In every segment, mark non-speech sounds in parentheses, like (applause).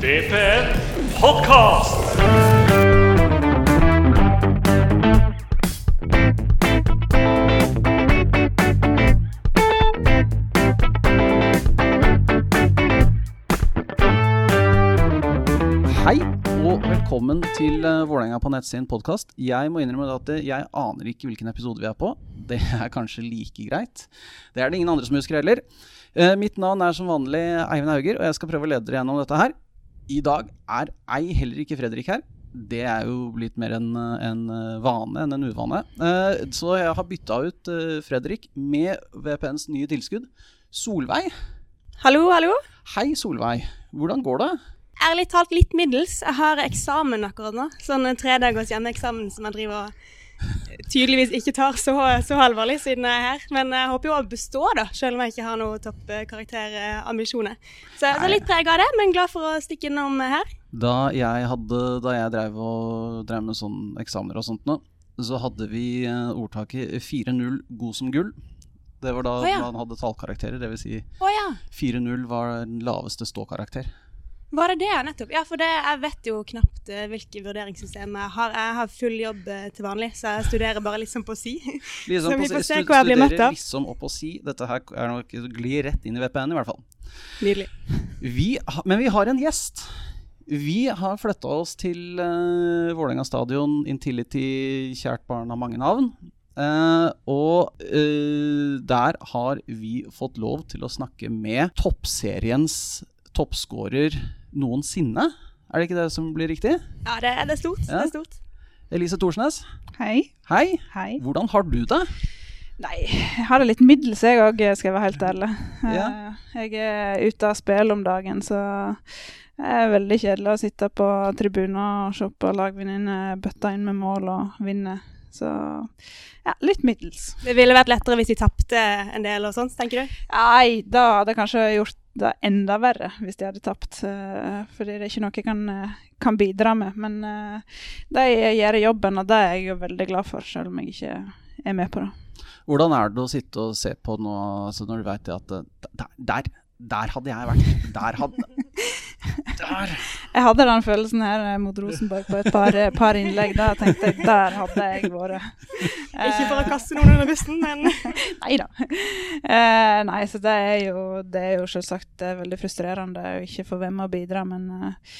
VPN Podcast. Hei og velkommen til uh, Vålerenga på nett sin podkast. Jeg må innrømme at eh, jeg aner ikke hvilken episode vi er på. Det er kanskje like greit. Det er det ingen andre som husker heller. Eh, mitt navn er som vanlig Eivind Hauger, og jeg skal prøve å lede dere gjennom dette her. I dag er ei heller ikke Fredrik her. Det er jo blitt mer en, en vane enn en uvane. Eh, så jeg har bytta ut eh, Fredrik med VPNs nye tilskudd, Solveig. Hallo, hallo. Hei, Solveig. Hvordan går det? Ærlig talt litt middels. Jeg har eksamen akkurat nå. Sånn tredagers hjemmeeksamen som jeg driver og tydeligvis ikke tar så, så alvorlig siden jeg er her. Men jeg håper jo å bestå, da, selv om jeg ikke har noen toppkarakterambisjoner. Så jeg er litt preg av det, men glad for å stikke innom her. Da jeg, hadde, da jeg drev, og, drev med sånn eksamener og sånt nå, så hadde vi eh, ordtaket 4-0 god som gull. Det var da oh, ja. man hadde tallkarakterer, dvs. Si oh, ja. 4-0 var den laveste ståkarakter. Var det det, nettopp? Ja, for det, jeg vet jo knapt uh, hvilke vurderingssystemer jeg har. Jeg har full jobb uh, til vanlig, så jeg studerer bare liksom på si. Liksom (laughs) Så vi får se hva jeg blir møtt av. Liksom opp og si Dette her er nok glir rett inn i VPN, i hvert fall. Nydelig. Vi, men vi har en gjest. Vi har flytta oss til uh, Vålerenga stadion, Intility, kjært barn har mange navn. Uh, og uh, der har vi fått lov til å snakke med toppseriens toppskårer noensinne. Er det ikke det som blir riktig? Ja, det, det er stort. Ja. Det er stort. Elise Thorsnes, Hei. hei. Hei. Hvordan har du det? Nei, jeg har det litt middels jeg òg, skal jeg være helt ærlig. Ja. Eh, Jeg er ute av spill om dagen, så det er veldig kjedelig å sitte på tribuner og se på lagvenninne bøtte inn med mål og vinne. Så ja, litt middels. Det ville vært lettere hvis de tapte en del og sånt, tenker du? Nei, da hadde jeg kanskje gjort det enda verre hvis de hadde tapt. Uh, Fordi det er ikke noe jeg kan, eh, kan bidra med. Men uh, de gjør jobben, og det er jeg jo veldig glad for, selv om jeg ikke er med på det. Hvordan er det å sitte og se på nå, altså når du veit at der, der, der hadde jeg vært. Der hadde (laughs) Der! Jeg hadde den følelsen her eh, mot Rosenborg på et par, eh, par innlegg. Da tenkte jeg der hadde jeg vært. (laughs) Ikke for å kaste noen under bussen, men (laughs) Nei da. Eh, nei, så det er jo, det er jo selvsagt eh, veldig frustrerende å ikke få være med og bidra, men eh,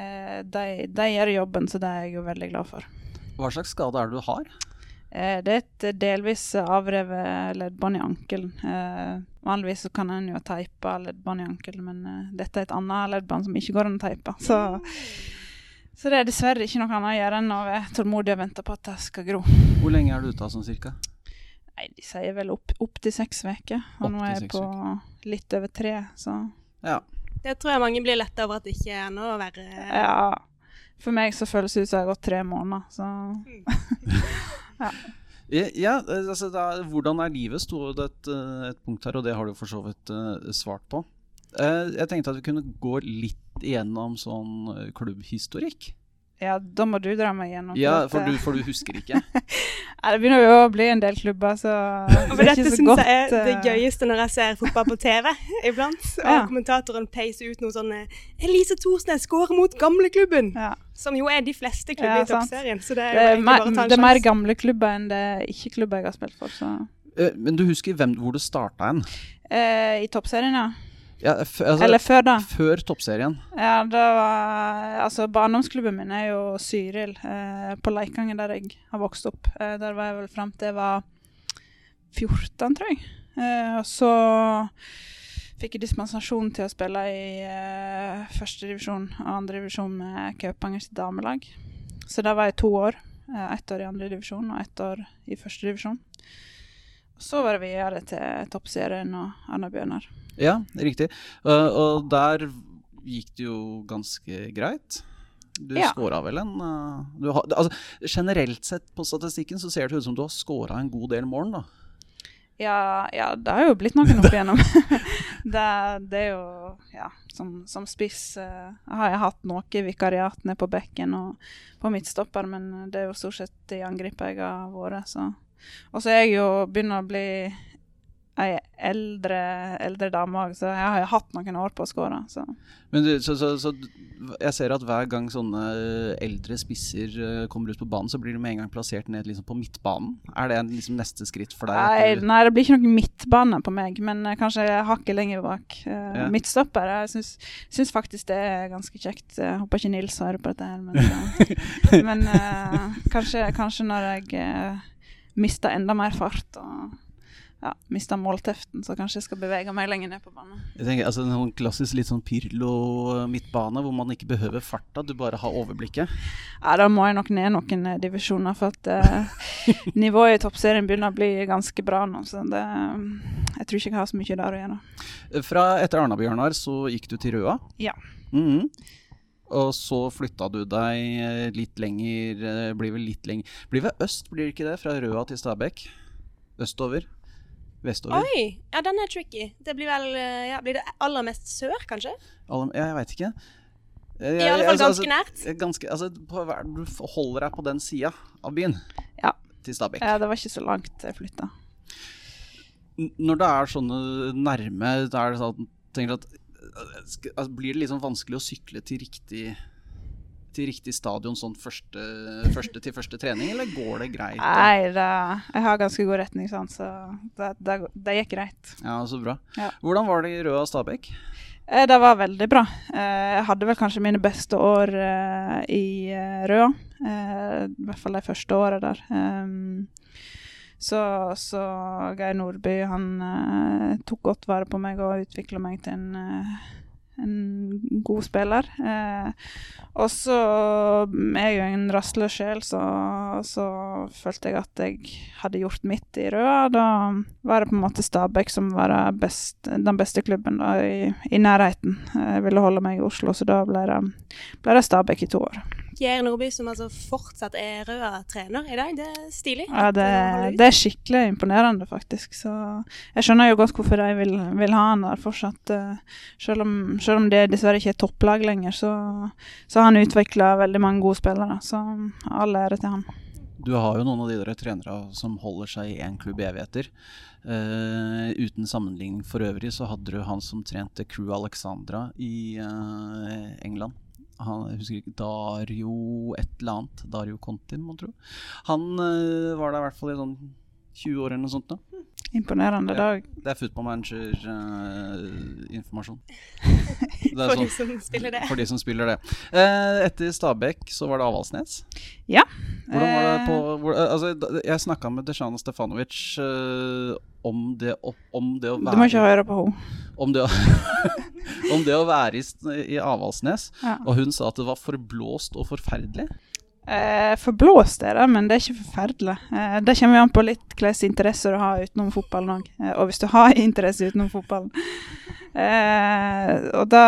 eh, de, de gjør jobben, så det er jeg jo veldig glad for. Hva slags skade er det du har? Eh, det er et delvis avrevet leddbånd i ankelen. Eh, vanligvis så kan en jo teipe leddbånd i ankelen, men eh, dette er et annet leddbånd som ikke går an å teipe. Så, så det er dessverre ikke noe annet å gjøre enn å være tålmodig og vente på at det skal gro. Hvor lenge er du ute av sånn cirka? Nei, de sier vel opp, opp til seks uker, og Opp nå er jeg på litt over tre, så Ja. det tror jeg mange blir letta over at det ikke er noe verre. ja. For meg så føles det ut som jeg har gått tre måneder, så (laughs) Ja, ja, altså da, Hvordan er livet, sto det et, eh, et punkt her, og det har du for så vidt uh, svart på. Uh, jeg tenkte at vi kunne gå litt igjennom sånn klubbhistorikk. ja, da må du dra meg igjennom. Ja, for du, for du husker ikke. (laughs) Nei, det begynner jo å bli en del klubber, så (laughs) Og for dette syns jeg er det gøyeste når jeg ser fotball på TV (laughs) iblant. Og Ja. kommentatoren peiser ut noe sånn 'Elise Thorsnes skårer mot gamleklubben'. Ja. Som jo er de fleste klubber Ja, i toppserien. Så det er Det jo er, egentlig mer, det er mer gamle klubber enn det er ikke-klubber jeg har spilt for. Så. Eh, Men du husker hvem, hvor det starta hen? Eh, I toppserien, ja. Ja, altså, Eller før da. Før toppserien. Ja, det var, altså Barndomsklubben min er jo Syril, eh, på Leikanger, der jeg har vokst opp. Eh, der var jeg vel fram til jeg var 14, tror jeg. Eh, og så fikk dispensasjon til å spille i uh, førstedivisjon og andredivisjon med Kaupangers damelag. Så der var jeg to år. Uh, ett år i andredivisjon og ett år i førstedivisjon. Så var det videre til toppserien og Anna Bjørnar. Ja, riktig. Uh, og der gikk det jo ganske greit. Du Ja. skåra vel en eh, du har, altså, Generelt sett på statistikken så ser det ut som du har skåra en god del mål, da. Ja, ja, det har jo blitt noen opp (laughs) igjennom. (laughs) det, det er jo Ja, som, som spiss uh, har jeg hatt noe vikariat nede på bekken og på midtstopper, men det er jo stort sett i angrep jeg har vært, så Og så er jeg jo begynner å bli ei eldre, eldre dame òg, så jeg har jo hatt noen år på å skåre. Så. Men du, så, så, så jeg ser at hver gang sånne eldre spisser eh, kommer ut på banen, så blir de med en gang plassert ned liksom på midtbanen. Er det liksom neste skritt for deg? Nei, nei, det blir ikke noen midtbane på meg, men eh, kanskje hakket lenger bak. Uh, Ja. Midtstopper. Jeg syns, syns faktisk det er ganske kjekt. Jeg håper ikke Nils hører på dette her, men, (laughs) eh, men uh, kanskje, kanskje når jeg uh, mister enda mer fart og ja, mista målteften, så kanskje jeg skal bevege meg lenger ned på banen. Jeg tenker, altså Noen klassisk litt sånn Pirlo-midtbane, hvor man ikke behøver farta, du bare har overblikket. Ja, da må jeg nok ned noen eh, divisjoner, for at eh, (laughs) nivået i toppserien begynner å bli ganske bra nå. Så det, jeg tror ikke jeg har så mye der å gjøre. Fra etter Arna-Bjørnar så gikk du til Røa. Ja. Mhm. Og så flytta du deg eh, litt lenger eh, Blir vel litt lenger Blir vel øst, blir det ikke det? Fra Røa til Stabekk? Østover? Vestover? Oi! Ja, den er tricky. Det blir vel eh, ja, Blir det aller mest sør, kanskje? Aller, jeg jeg veit ikke. Jeg, I alle fall ganske nært. eh, Ganske, altså, på, du holder deg på den sida av byen. Ja. Til Stabekk. Ja, det var ikke så langt jeg flytta. Når det er sånne nærme, da er det sånn tenker at eh, altså, Blir det liksom vanskelig å sykle til riktig til riktig stadion sånn første, første til første trening, eller går det greit? Nei, det, jeg har ganske god retningssans, så det, det, det gikk greit. Ja, så bra. Ja. Hvordan var det i Røa Stabekk? Eh, Det var veldig bra. Eh, Jeg hadde vel kanskje mine beste år eh, i Røa. I hvert fall de første åra der. Så, så Geir Nordby han tok godt vare på meg og utvikla meg til en, en god spiller. Eh, og så er jeg jo en rastløs sjel, så, så følte jeg at jeg hadde gjort mitt i Røa. Da var det på en måte Stabæk som var best, den beste klubben da, i, i nærheten. Jeg ville holde meg i Oslo, så da ble det, ble det Stabæk i to år. Geir Nordby, som altså fortsatt er Røa-trener i dag, det er stilig. Ja, det, det er skikkelig imponerende, faktisk. Så jeg skjønner jo godt hvorfor de vil, vil ha han der fortsatt. eh, Selv om, selv om det dessverre ikke er topplag lenger, så, så har han utvikla veldig mange gode spillere. Så all ære til han. Du har jo noen av de der trenere som holder seg i én klubb evigheter. Uh, uten sammenligning for øvrig så hadde du han som trente Crew Alexandra i uh, England. Han, jeg husker ikke Dario et eller annet. Dario Contin, må tro. Han eh, var der i hvert fall i sånn 20 år eller noe sånt. nå. Imponerende Ja. dag. Det er football manager-informasjon. (laughs) For de som spiller det. For de som spiller det. Uh, etter Stabæk så var det Avaldsnes. Ja. Hvordan var det på Eh, hvor, altså, Jeg snakka med Desjana Stefanovic uh, om, det, om det å Du må ikke være høre på henne. om (laughs) om det å være i, i Avaldsnes, Ja. og hun sa at det var forblåst og forferdelig. Eh, forblåst er det, men det er ikke forferdelig. Eh, det kommer an på litt hvilke interesser du har utenom fotballen òg. Eh, og hvis du har (laughs) interesse utenom fotballen. Eh, og da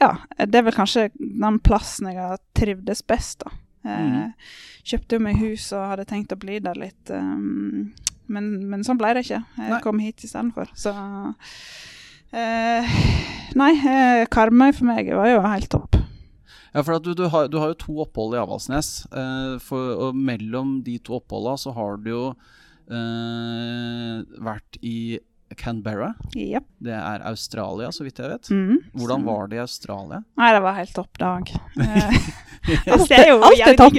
Ja, det er vel kanskje den plassen jeg har trivdes best, da. Eh, Mhm. Kjøpte jo meg hus og hadde tenkt å bli der litt. Um, men, men sånn ble det ikke. Jeg Nei. kom hit istedenfor. Så eh, Nei, Karmøy for meg var jo helt topp. Ja, for du, du, har, du har jo to opphold i Avaldsnes, eh, for, og mellom de to oppholda så har du jo eh, vært i Canberra. Yep. Det er Australia, så vidt jeg vet. Mm, Hvordan var det i Australia? Nei, det var helt topp dag. (laughs) Eh, Det ser jo alt er topp.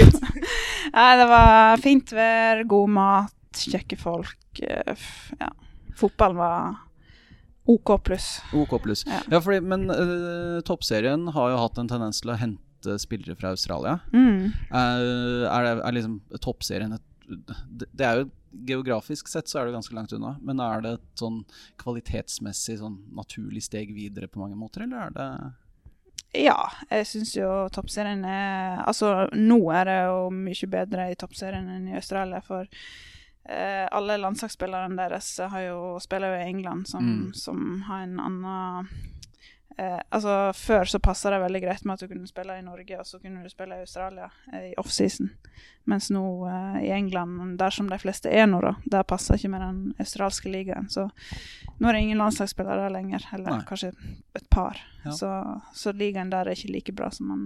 Nei, det var fint vær, god mat, kjekke folk. eh, Ja. Fotballen var OK pluss. OK pluss. Ja. Ja, fordi, men uh, toppserien har jo hatt en tendens til å hente spillere fra Australia. Mm. Uh, er, det, er liksom toppserien et det, det er jo Geografisk sett så er det ganske langt unna, men er det et sånn kvalitetsmessig sånn naturlig steg videre på mange måter, eller er det Ja, jeg syns jo toppserien er Altså, nå er det jo mye bedre i toppserien enn i Australia, for eh, alle landslagsspillerne deres har jo, spiller jo i England, som, Mm. som har en annen eh, Altså, før så passa det veldig greit med at du kunne spille i Norge, og så kunne du spille i Australia eh, i offseason. Mens nå eh, i England, der som de fleste er nå, da, der passer ikke med den australske ligaen. Så nå er det ingen landslagsspillere lenger, eller Nei. kanskje et par. Ja. Så, så ligaen der er ikke like bra som han,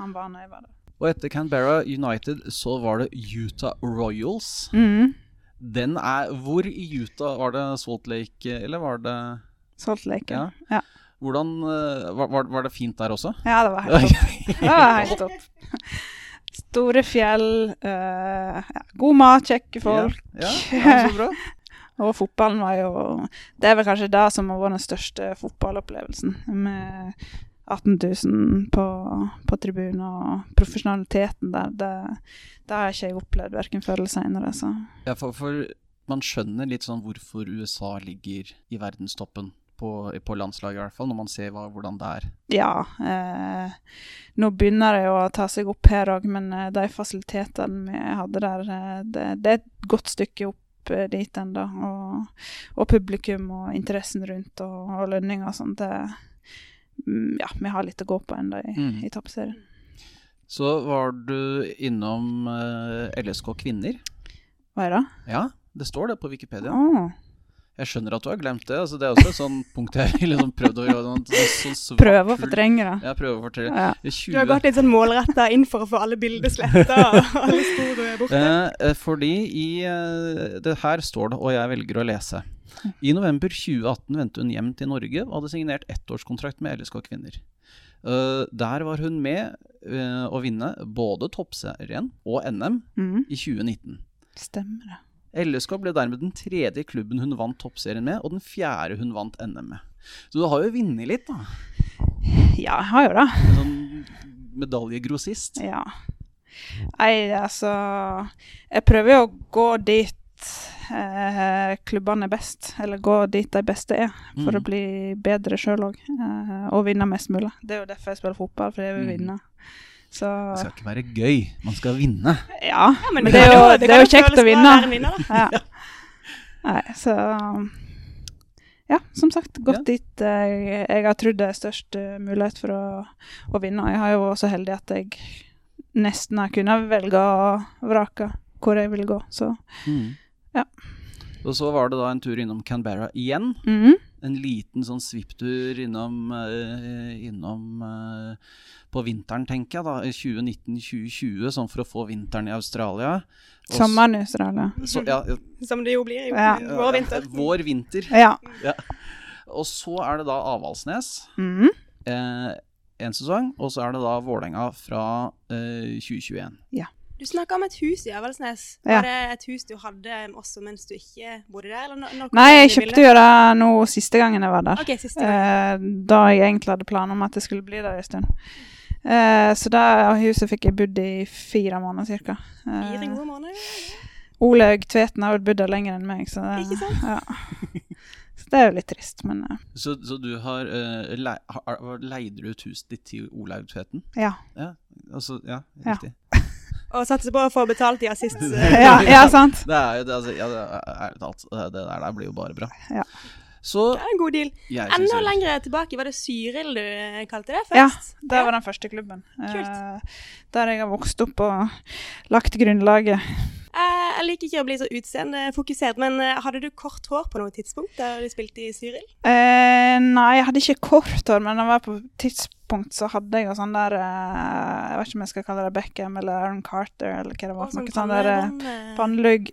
han var da jeg var der. Og etter Canberra United så var det Utah Royals. Mm. Den er Hvor i Utah var det Salt Lake, eller var det Salt Lake. Ja. Ja. Hvordan eh, var, var- det fint der også? ja, det var (laughs) helt topp. Det var helt topp. Store fjell, uh, ja, god mat, kjekke folk. Ja, ja, så bra. (laughs) Og fotballen var jo Det er vel kanskje det som har vært den største fotballopplevelsen. Med 18 000 på, på tribunen og profesjonaliteten der. Det, det har ikke opplevd verken før eller seinere. Ja, for, for man skjønner litt sånn hvorfor USA ligger i verdenstoppen. På, på landslaget, i hvert fall, når man ser hva, hvordan det er. ja. Eh, nå begynner det jo å ta seg opp her òg, men eh, de fasilitetene vi hadde der, eh, det, det er et godt stykke opp eh, dit ennå. Og, og publikum og interessen rundt og, og lønninger og sånt. Mm, ja, vi har litt å gå på ennå i, Mm. i toppserien. Så var du innom eh, LSK Kvinner. Hva er det? Ja, det står det på Wikipedia. Åh, Jeg skjønner at du har glemt det. Altså, det er også et sånn punkt jeg ville (laughs) liksom prøvd å gjøre. Sånn, sånn svart Prøve å fortrenge det. Ja, prøve å fortelle. Ja. Du har gått litt sånn målretta inn for å få alle bilder sletta og (laughs) alle spor borte. Eh, eh, fordi i eh, det her står det, og jeg velger å lese. I november 2018 vendte hun hjem til Norge og hadde signert ettårskontrakt med LSK Kvinner. Uh, der var hun med uh, å vinne både toppserien og NM Mm, i 2019. stemmer det. LSK ble dermed den tredje klubben hun vant toppserien med, og den fjerde hun vant NM med. Så du har jo vunnet litt, da. Ja, jeg har jo det. Sånn medaljegrossist. Ja. Nei, altså Jeg prøver jo å gå dit eh, klubbene er best, eller gå dit de beste er, for Mm. å bli bedre sjøl òg. Eh, og vinne mest mulig. Det er jo derfor jeg spiller fotball, for jeg vil Mm. Så Det skal ikke være gøy, man skal vinne. ja. Ja, men det det er jo, det er jo kjekt å vinne. vinner. (laughs) Ja. Nei, så Ja, som sagt, gått Ja. dit jeg, jeg har trodd det er størst eh, mulighet for å, å vinne. Og jeg har jo vært så heldig at jeg nesten har kunnet velge og vrake hvor jeg vil gå, så Ja. Og så var det da en tur innom Canberra igjen. mhm. En liten sånn svipptur innom, eh, innom eh, på vinteren, tenker jeg, da. 2019-2020, sånn for å få vinteren i Australia. Også, Sommeren i Australia. Så, ja, ja, Som det jo blir i Ja. vår vinter. Vår vinter. Ja. Og så er det da Avaldsnes Mm. eh, en sesong, og så er det da Vålerenga fra eh, 2021. Du snakka om et hus i Avaldsnes. Ja. Var det et hus du hadde også mens du ikke bodde der? Nei, jeg kjøpte jo det nå siste gangen jeg var der. Okay, siste gang. Eh, da jeg egentlig hadde planer om at jeg skulle bli der en stund. Eh, så det huset fikk jeg bodd i fire måneder ca. Fire gode måneder. Olaug Tveten har bodd der lenger enn meg, så det, Ikke sant? Ja. Så det er jo litt trist, men eh, Så, så du har, uh, le, har Leide du ut huset ditt til Olaug Tveten? ja. Ja, altså, ja, Ja. (laughs) Og satser på å få betalt i assist. (laughs) ja. Ja, sant. Det er jo det, altså, ja, det er, ærlig talt, det der, der blir jo bare bra. Ja. Så Det er en god deal. Enda lenger tilbake, var det Cyril du eh, kalte det først? Ja, det var den første klubben. Kult. Uh, der jeg har vokst opp og lagt grunnlaget. Eh, jeg liker ikke å bli så utseendefokusert, men eh, hadde du kort hår på noe tidspunkt da du spilte i Cyril? Eh, nei, jeg hadde ikke kort hår, men var på et tidspunkt så hadde jeg sånn der eh, Jeg vet ikke om jeg skal kalle det Beckham eller Aaron Carter eller hva det var. Noe sånn sånn der pannelugg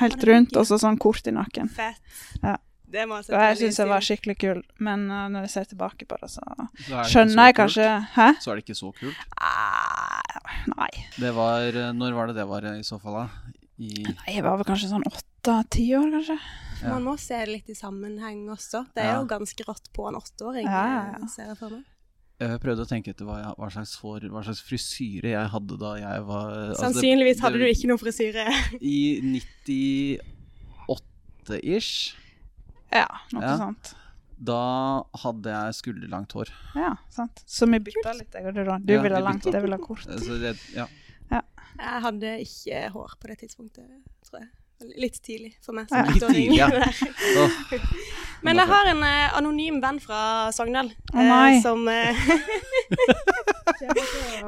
helt rundt, og så sånn kort i nakken. Fett. Ja. Det må jeg Og jeg syns jeg var skikkelig kul, men uh, når jeg ser tilbake på det, så så det skjønner jeg kult. kanskje Hæ? Så er det ikke så kult. Ah, nei. Det var eh, Når var det det var i så fall, da? I Nei, Jeg var vel kanskje sånn åtte-ti år, kanskje. Ja. Man må se det litt i sammenheng også. Det er Ja. jo ganske rått på en åtteåring, Ja, ja, ja. eh, ser jeg for meg. Jeg prøvde å tenke etter hva, jeg, hva, slags for, hva slags frisyre jeg hadde da jeg var altså det- Sannsynligvis hadde det- du ikke noen frisyre. (laughs) I 98-ish, Ja, noe Ja. sånt. Da hadde jeg skulderlangt hår. Ja, sant. Så vi bytta litt, jeg og du, da. Du Ja, ville ha vi langt, jeg ville ha kort. Eh, Så det, ja. Jeg hadde ikke hår på det tidspunktet, tror jeg. Litt tidlig for meg som Litt tidlig, ja. (laughs) Men jeg har en eh, anonym venn fra Sogndal Å, nei. eh, som eh, (laughs)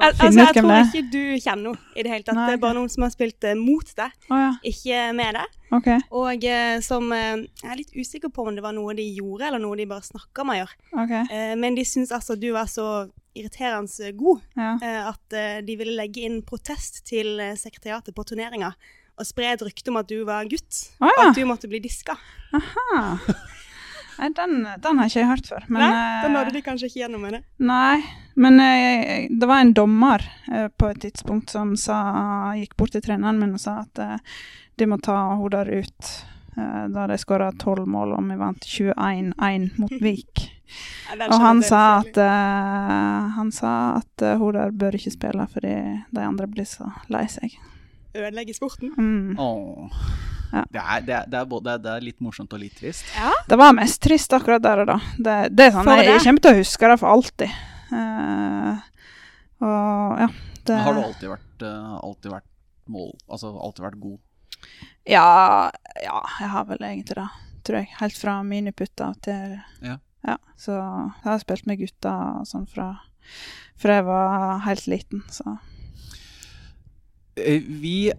Al Altså, jeg hvem tror det ikke du kjenner henne i det hele tatt. Nei, det er bare noen som har spilt eh, mot deg, Å ja, ikke med deg. OK. Og eh, som eh, Jeg er litt usikker på om det var noe de gjorde, eller noe de bare snakka om å gjøre. ok. Eh, men de syns altså du var så irriterende god Ja. eh, at eh, de ville legge inn protest til eh, sekretariatet på turneringa. Og å spre et rykte om at du var gutt. ah, ja. At du måtte bli diska. Aha. Nei, den, den har ikke jeg hørt før. Men, Nei, den hadde nådde de kanskje ikke gjennom med det. Nei, men eh, det var en dommer eh, på et tidspunkt som sa, gikk bort til treneren min og sa at eh, de må ta hun der ut. eh, da de skåra tolv mål, og vi vant 21-1 mot (laughs) Vik. Ja, og han sa at, eh, han sa at Hodar bør ikke spille fordi de andre blir så lei seg. Selvfølgelig. Ødelegge sporten. Mm. Åh. Ja. Det, er, det, er, det, er både, det er litt morsomt og litt trist. Ja. Det var mest trist akkurat der og da. Det, det er sånn, jeg, jeg kommer til å huske det for alltid. Uh, og ja. Det, Har du alltid vært, uh, alltid vært mål Altså alltid vært god? Ja, ja, jeg har vel egentlig det, tror jeg. Helt fra miniputta til Ja. Så jeg har spilt med gutta sånn fra, fra jeg var helt liten, så Vi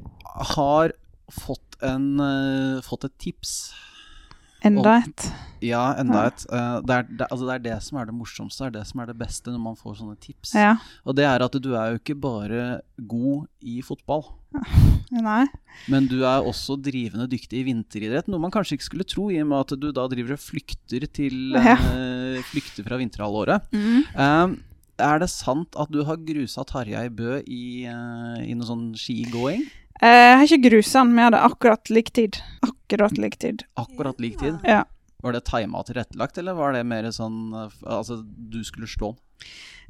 har fått, en, eh, fått et tips. enda et. Ja, enda et. Eh, det, er, det, altså det er det som er det morsomste, det er det som er det beste når man får sånne tips. Ja. Og det er at du er jo ikke bare god i fotball. (laughs) Nei. Men du er også drivende dyktig i vinteridrett, noe man kanskje ikke skulle tro, i og med at du da driver og flykter, til, Ja. eh, flykter fra vinterhalvåret. Mm. Eh, er det sant at du har grusa Tarjei Bø i, eh, i noe sånn skigåing? Eh, Jeg har ikke grusa han, vi hadde akkurat lik tid. Akkurat lik tid. Akkurat lik tid? Ja. Var det tima og tilrettelagt, eller var det mer sånn Altså, du skulle slå han?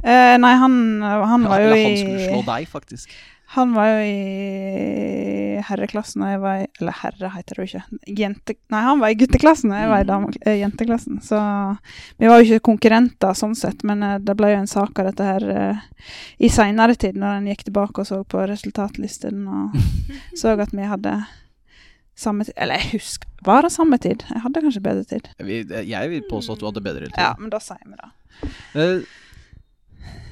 Eh, nei, han, han var jo eller han skulle slå deg, faktisk. Han var jo i herreklassen, og jeg var i Eller herre, heter det jo ikke. Jente, nei, han var i gutteklassen, og jeg var i dame, eh, jenteklassen. Så vi var jo ikke konkurrenter sånn sett, men eh, det ble jo en sak av dette her eh, i seinere tid, når en gikk tilbake og så på resultatlisten og (laughs) så at vi hadde samme tid Eller jeg husker Var det samme tid? Jeg hadde kanskje bedre tid. Jeg vil påstå at du hadde bedre tid. Ja, men da sier vi det.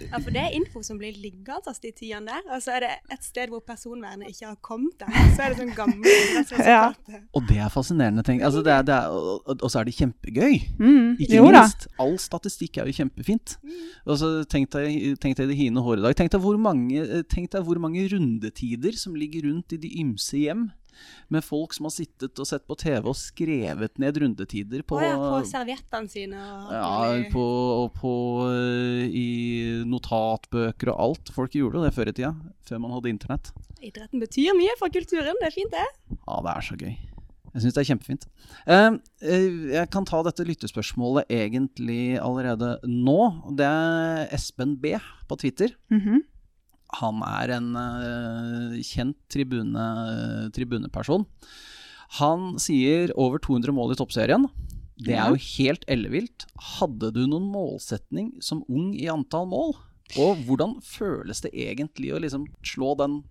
Ja, for det er info som blir liggende altså, de tidene der. Og så er det et sted hvor personvernet ikke har kommet der. Så er det sånn gamle ja. og det er fascinerende. Tenk. Altså, det er, det er, og, og- så er det kjempegøy. Mm, Ikke jo da. All statistikk er jo kjempefint. Og så Tenk deg, tenk deg det hine håret i dag. Tenk deg, hvor mange, eh, tenk deg hvor mange rundetider som ligger rundt i de ymse hjem. Med folk som har sittet og sett på TV og skrevet ned rundetider på, oh ja, på serviettene sine og ja, på, og på eh, i notatbøker og alt. Folk gjorde jo det før i tida, før man hadde internett. Idretten betyr mye for kulturen. Det er fint, det. Ja, det er så gøy. Jeg syns det er kjempefint. Eh, eh, jeg kan ta dette lyttespørsmålet egentlig allerede nå. Det er Espen B på Twitter. Mhm. Han er en eh, kjent tribune, tribuneperson. Han sier over 200 mål i toppserien. Det er jo helt ellevilt. Hadde du noen målsetning som ung i antall mål? Og hvordan føles det egentlig å liksom slå den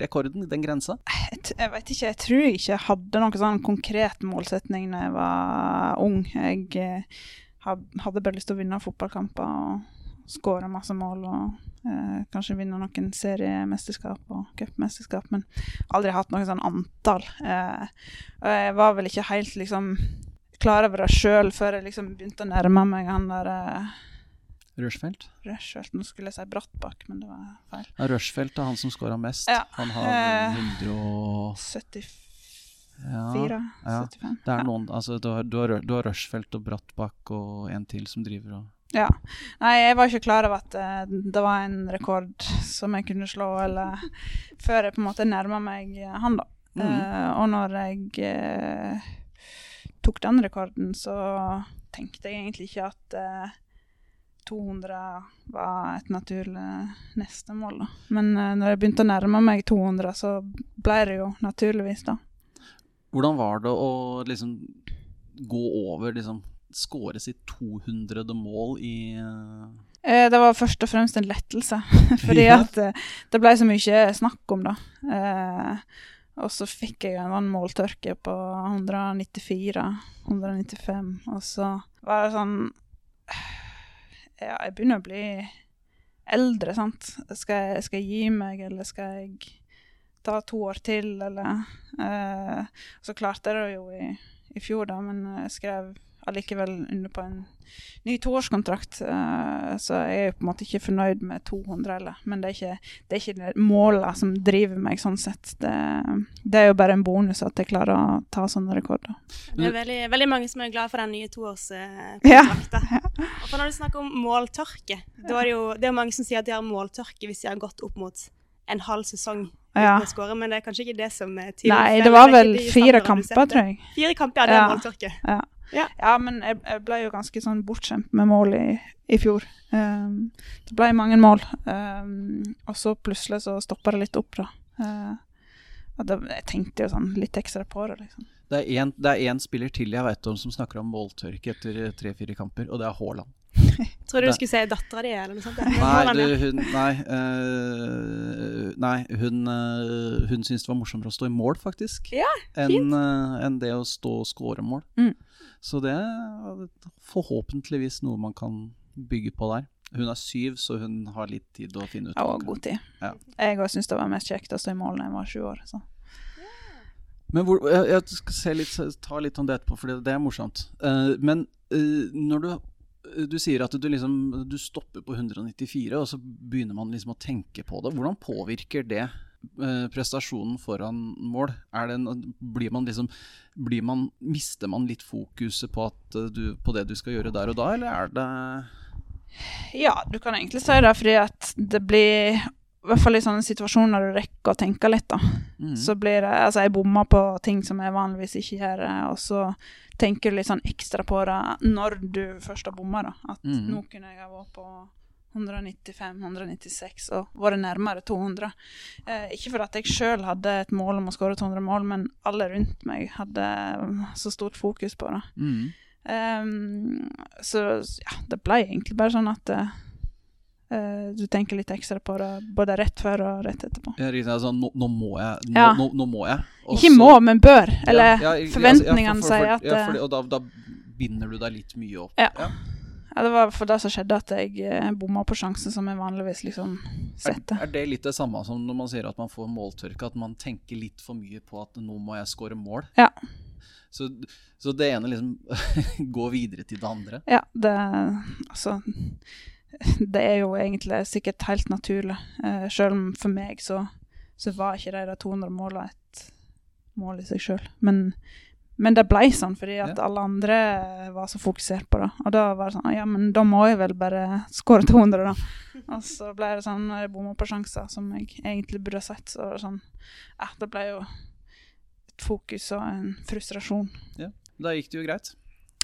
rekorden, den grensa? Jeg, vet ikke, jeg tror ikke jeg hadde noen sånn konkret målsetning da jeg var ung. Jeg eh, hadde bare lyst til å vinne fotballkamper og skåre masse mål og eh, kanskje vinne noen seriemesterskap og cupmesterskap, men aldri hatt noe sånn antall. Eh, og jeg var vel ikke helt liksom klar over det sjøl før jeg liksom begynte å nærme meg han der eh, Rushfeldt? Rushfeldt, Nå skulle jeg si Brattbakk, men det var feil. Ja, Rushfeldt er han som skåra mest. Ja, Han har eh, 100 og 74? ja, ja. 75? Det er noen Altså, du har, du har, du har Rushfeldt og Brattbakk og en til som driver og Ja. Nei, jeg var ikke klar over at uh, det var en rekord som jeg kunne slå, eller før jeg på en måte nærma meg eh, han, da. Mm. Uh, og når jeg uh, tok den rekorden, så tenkte jeg egentlig ikke at eh, 200 var et naturlig neste mål, da. Men når jeg begynte å nærme meg 200, så ble det jo naturligvis, da. Hvordan var det å liksom gå over liksom Skåre sitt 200. mål i eh, Eh, Det var først og fremst en lettelse, (laughs) fordi at eh, det ble så mye snakk om det. Eh, og så fikk jeg en måltørke på 194-195, og så var det sånn (sighs) Ja, jeg begynner å bli eldre, sant. Skal jeg, skal jeg gi meg, eller skal jeg ta to år til, eller eh, Så klarte jeg det jo i, i fjor, da, men jeg skrev allikevel under på en ny toårskontrakt. eh, så jeg er på en måte ikke fornøyd med 200 heller. Men det er ikke, det er ikke måla som driver meg sånn sett. Det, det er jo bare en bonus at jeg klarer å ta sånne rekorder. Det er veldig, veldig mange som er glad for den nye Ja. toårskontrakten. Og for når du snakker om måltørke, da er det jo det er mange som sier at de har måltørke hvis de har gått opp mot en halv sesong Ja. skåre, men det er kanskje ikke det som er Nei, det var vel fire kamper, tror jeg. Fire kamper, ja, det er Ja. måltørke. Ja. Ja. ja, men jeg, jeg ble jo ganske sånn bortskjemt med mål i, i fjor. Um, det ble mange mål, um, og så plutselig så stoppa det litt opp, da. Uh, og da, jeg tenkte jo sånn litt ekstra på det, liksom. Det er en- én spiller til jeg vet om som snakker om måltørke etter tre-fire kamper, og det er Haaland. (laughs) Tror du du skulle si dattera di eller noe sånt? Nei, du, hun, nei, uh, nei hun, uh, hun syntes det var morsommere å stå i mål, faktisk, Ja, enn uh, enn det å stå og score mål. Mm. Så det er forhåpentligvis noe man kan bygge på der. Hun er syv, så hun har litt tid å finne ut Ja, og god tid. Ja. Jeg òg syns det var mest kjekt å stå i mål da jeg var sju år. Så. Men hvor, jeg, jeg skal se litt, ta litt om det etterpå, for det, er morsomt. Eh, men eh, når du du sier at du liksom du stopper på 194, og så begynner man liksom å tenke på det. Hvordan påvirker det prestasjonen foran mål? Er det en, blir man liksom blir man, Mister man litt fokuset på, at eh, du, på det du skal gjøre der og da, eller er det Ja, du kan egentlig si det, fordi at det blir I hvert fall i sånne situasjoner når du rekker å tenke litt, da. mm. Så blir det Altså, jeg bommer på ting som jeg vanligvis ikke gjør, og så tenker du litt sånn ekstra på det når du først har bomma, da. At mm. nå kunne jeg ha vært på 195-196 og vært nærmere 200. Eh, ikke at jeg sjøl hadde et mål om å skåre 200 mål, men alle rundt meg hadde um, så stort fokus på det. Mm. Eh, så ja, det ble egentlig bare sånn at eh, eh, du tenker litt ekstra på det både rett før og rett etterpå. Ja, altså, nå, nå må jeg. Nå, Ja. nå, nå må jeg. Også, Ikke må, men bør. Eller Ja, ja, forventningene altså, ja, for- for- sier at eh, fordi- Og da, da binder du deg litt mye opp. Ja. Ja, Det var for det som skjedde, at jeg eh, bomma på sjansen som jeg vanligvis liksom Er, setter. er det litt det samme som når man sier at man får måltørke, at man tenker litt for mye på at nå må jeg score mål? Ja. Så, så det ene liksom (laughs) går videre til det andre? Ja, det Altså Det er jo egentlig sikkert helt naturlig. Eh, selv om for meg så, så var ikke de der 200 måla et mål i seg sjøl. Men, men det ble sånn fordi at Ja. alle andre var så fokusert på det. Og da var det sånn Ja, men da må jeg vel bare skåre 200, da. Og så ble det sånn når jeg bomma på sjanser som jeg egentlig burde ha sett, så var det sånn Ja, det ble jo et fokus og en frustrasjon. Da gikk det jo greit.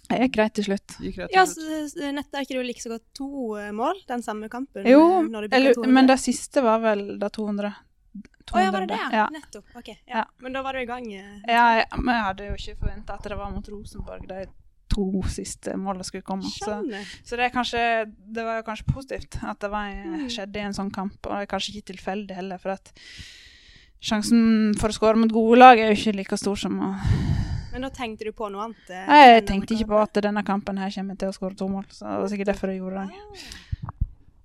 Det gikk greit til slutt. Det gikk greit Ja, slutt. så, er ikke det like så godt to eh, mål den samme kampen? Jo, eh, eller, men det siste var vel da 200. Å ja, var det det? Ja. Nettopp. Ok. Ja. Ja. Men da var du i gang? eh. Ja, jeg hadde jo ikke forventa at det var mot Rosenborg de to siste målene skulle komme. Så, så det, er kanskje, det var jo kanskje positivt at det var, Mm. skjedde i en sånn kamp. Og det er kanskje ikke tilfeldig heller, for at sjansen for å skåre mot gode lag er jo ikke like stor som å Men da tenkte du på noe annet? eh, Nei, Jeg tenkte ikke på at denne kampen her kommer til å skåre to mål, så det var sikkert derfor jeg gjorde det.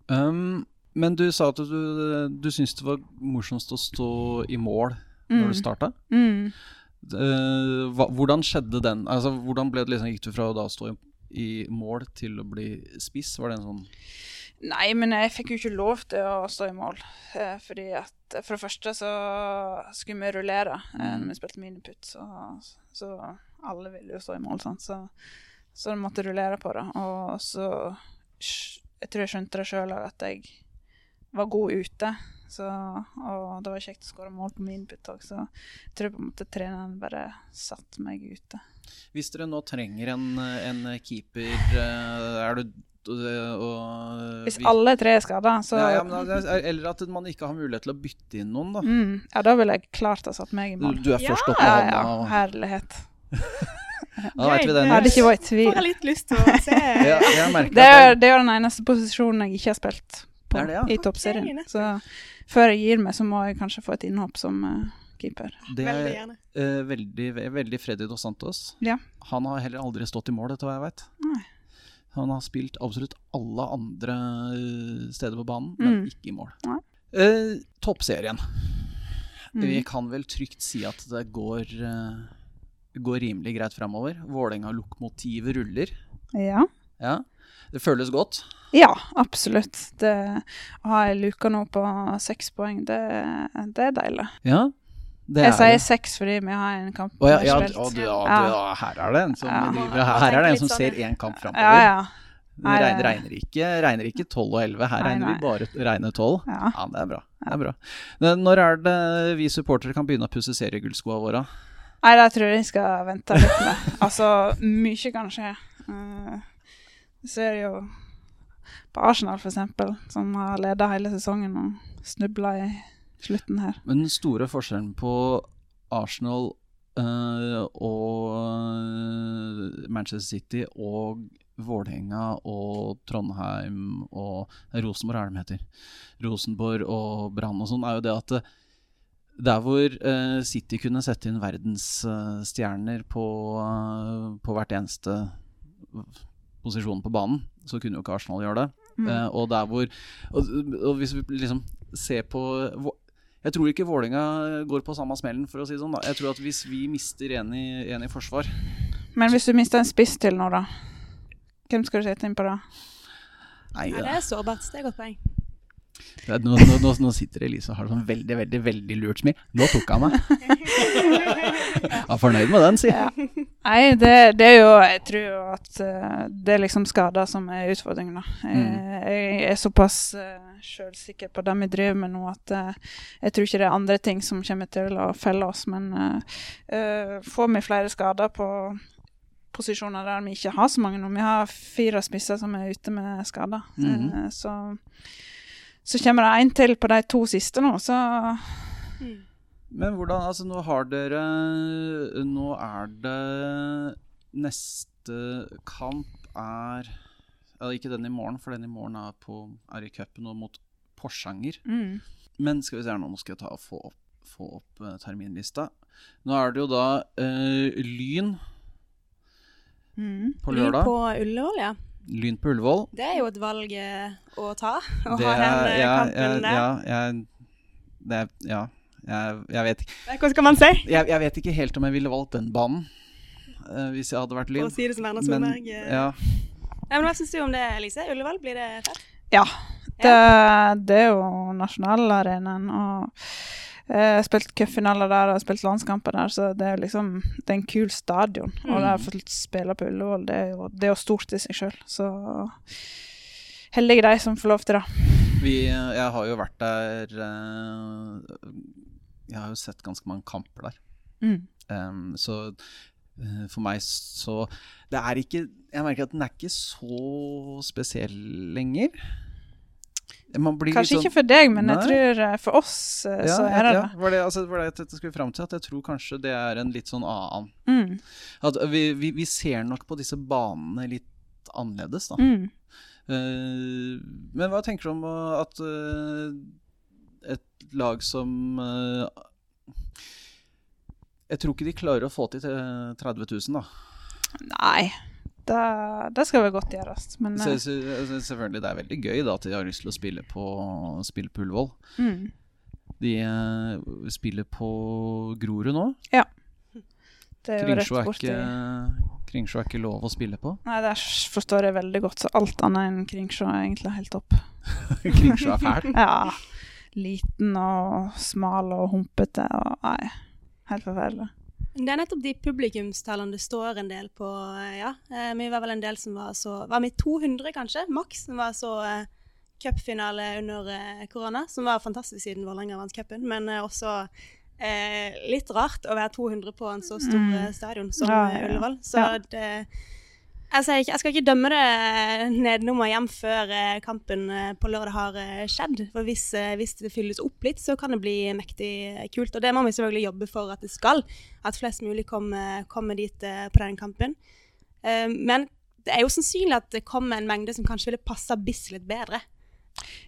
Um, men du sa at du, du syntes det var morsomst å stå i mål når Mm. du starta. Mm. Eh, hva, hvordan skjedde den? Altså, hvordan det liksom, Gikk du fra å da stå i, i mål til å bli spiss? Var det en sånn Nei, men jeg fikk jo ikke lov til å stå i mål. Eh, fordi at for det første så skulle vi rullere eh, når vi spilte miniputt, så, så alle ville jo stå i mål, sant. Så, så jeg måtte rullere på det. Og så Jeg tror jeg skjønte det sjøl at jeg var god ute. Så, og det var kjekt å skåre mål på input òg, så jeg tror på en måte treneren bare satte meg ute. Hvis dere nå trenger en, en keeper, eh, er du og, Hvis alle tre er skada, så ja, ja, men, Eller at man ikke har mulighet til å bytte inn noen, da. mm, Ja, da ville jeg klart ha satt meg i Du, mål. du er først oppe med Ja, hånda. ja, og- herlighet. (laughs) Da vet vi det. Jeg hadde ikke vært i Får tvil. jeg litt lyst til å se Ja, jeg Det er, det er den eneste posisjonen jeg ikke har spilt på Det det, ja. i toppserien. Så før jeg gir meg, så må jeg kanskje få et innhopp som uh, keeper. det veldig er gjerne. eh, veldig, ve- veldig Freddy Dos Santos. Ja. Han har heller aldri stått i mål, etter hva jeg vet. Han har spilt absolutt alle andre eh, steder på banen, men Mm. ikke i mål. Eh, toppserien. Mm. Vi kan vel trygt si at det går går rimelig greit framover. Vålerenga-lokomotivet ruller. Ja. Ja. Det føles godt. Ja, absolutt. Det, å ha ei luke nå på seks poeng, det, det er deilig. Ja, det Jeg er sier det. seks fordi vi har en kamp Å ja, ja, spilt. å, du, ja, Ja. du, ja, her er det en som Ja. driver Her er det en som ser én kamp framover. ja. ja. Nei, regner, regner, ikke, regner ikke 12 og 11, her Nei, regner nei. vi bare regner 12. Ja. Ja, det er bra. Det er bra. Men Når er det vi supportere kan begynne å pusse seriegullskoa våre? Nei, det tror jeg vi skal vente litt med. Altså, mye kan skje. Uh, så er det jo på Arsenal, eksempel, som har leda hele sesongen og snubla i slutten her. Men den store forskjellen på Arsenal øh, og eh, Manchester City og Vålerenga og Trondheim og Rosenborg er det de heter. Rosenborg og Brann og sånn, er jo det at der hvor uh, City kunne sette inn verdensstjerner på, uh, på hvert eneste posisjon på banen, så kunne jo ikke Arsenal gjøre det. Mm. Eh, og der hvor og, og hvis vi liksom ser på Jeg tror ikke Vålerenga går på samme smellen, for å si det sånn. da Jeg tror at hvis vi mister en i, en i forsvar Men hvis du mister en spiss til nå, da? Hvem skal du sette inn på da? Nei, Ja, det er sårbart. Det er godt poeng. nå, nå, nå, nå sitter Elise og har sånn veldig, veldig veldig lurt smil. Nå tok han meg. (laughs) Jeg er fornøyd med den, si. Ja. Nei, det, det er jo Jeg tror jo at uh, det er liksom skader som er utfordringen, da. Jeg, Mm. jeg er såpass uh, sjølsikker på det vi driver med nå, at uh, jeg tror ikke det er andre ting som kommer til å felle oss. Men eh, eh, får vi flere skader på posisjoner der vi ikke har så mange nå Vi har fire spisser som er ute med skader. mm. Eh, så, så kommer det en til på de to siste nå, så. Men hvordan Altså, nå har dere Nå er det Neste kamp er ja, Ikke den i morgen, for den i morgen er, på, er i cupen og mot Porsanger. mm. Men skal vi se her nå, nå skal jeg ta og få opp, få opp uh, terminlista. Nå er det jo da uh, Lyn Mm. på Lyn på Ullevål, ja. Lyn på Ullevål. Det er jo et valg uh, å ta. (laughs) Å Det ha den ja, kampen ja, der. ja, ja, det ja jeg, jeg, vet, ikke- Hva skal man si? jeg, jeg vet ikke helt om jeg ville valgt den banen Uh, hvis jeg hadde vært For Lyn. å si det som Erna Men, Solberg. eh. ja, Nei, men Hva syns du om det, Elise? Ullevål, blir det fett? Ja. Det, det er jo nasjonalarenaen. Og eh, jeg har spilt cupfinaler der og spilt landskamper der, så det er jo liksom Det er en kul stadion. Og det å få spille på Ullevål, det er jo, det er jo stort i seg sjøl. Så heldige de som får lov til det. vi, jeg har jo vært der Jeg har jo sett ganske mange kamper der. Mm. Um, så uh, for meg så Det er ikke Jeg merker at den er ikke så spesiell lenger. Man blir Kanskje litt ikke for deg, men Nei. jeg tror eh, for oss eh, ja, så er det ja, det. var det altså, var det jeg skulle fram til? At jeg tror kanskje det er en litt sånn annen Mm. At vi, vi, vi ser nok på disse banene litt annerledes, da. Mm. Uh, men hva tenker du om at uh, et lag som uh, Jeg tror ikke de klarer å få til til 30 000, da. Nei. Det, det skal vel godt gjøres. Men Så, eh, så, altså, selvfølgelig, det er veldig gøy da at de har lyst til å spille på, spille på Ullevål. mm. De uh, spiller på Grorud nå. det er jo rett Kringsjå er, borti Kringsjå er ikke lov å spille på. Nei, det forstår jeg veldig godt. Så alt annet enn Kringsjå er egentlig helt topp. (laughs) Kringsjå er fæl. (laughs) Ja. Liten og smal og humpete og Nei, helt forferdelig. Det er nettopp de publikumstallene det står en del på, eh, ja. Eh, Vi var vel en del som var så Var vi 200, kanskje? Maks, som var så eh, cupfinale under korona. Som var fantastisk siden Vålerenga vant cupen, men også eh, litt rart å være 200 på en så stor Mm. stadion som Ja, ja, ja. Ullevål. Så det jeg, ikke, jeg skal ikke dømme det nedenom og hjem før eh, kampen eh, på lørdag har eh, skjedd. For hvis, hvis det fylles opp litt, så kan det bli mektig kult. Og det må vi selvfølgelig jobbe for at det skal. At flest mulig kommer, kommer dit på den kampen. Men det er jo sannsynlig at det kommer en mengde som kanskje ville passa Bislett bedre.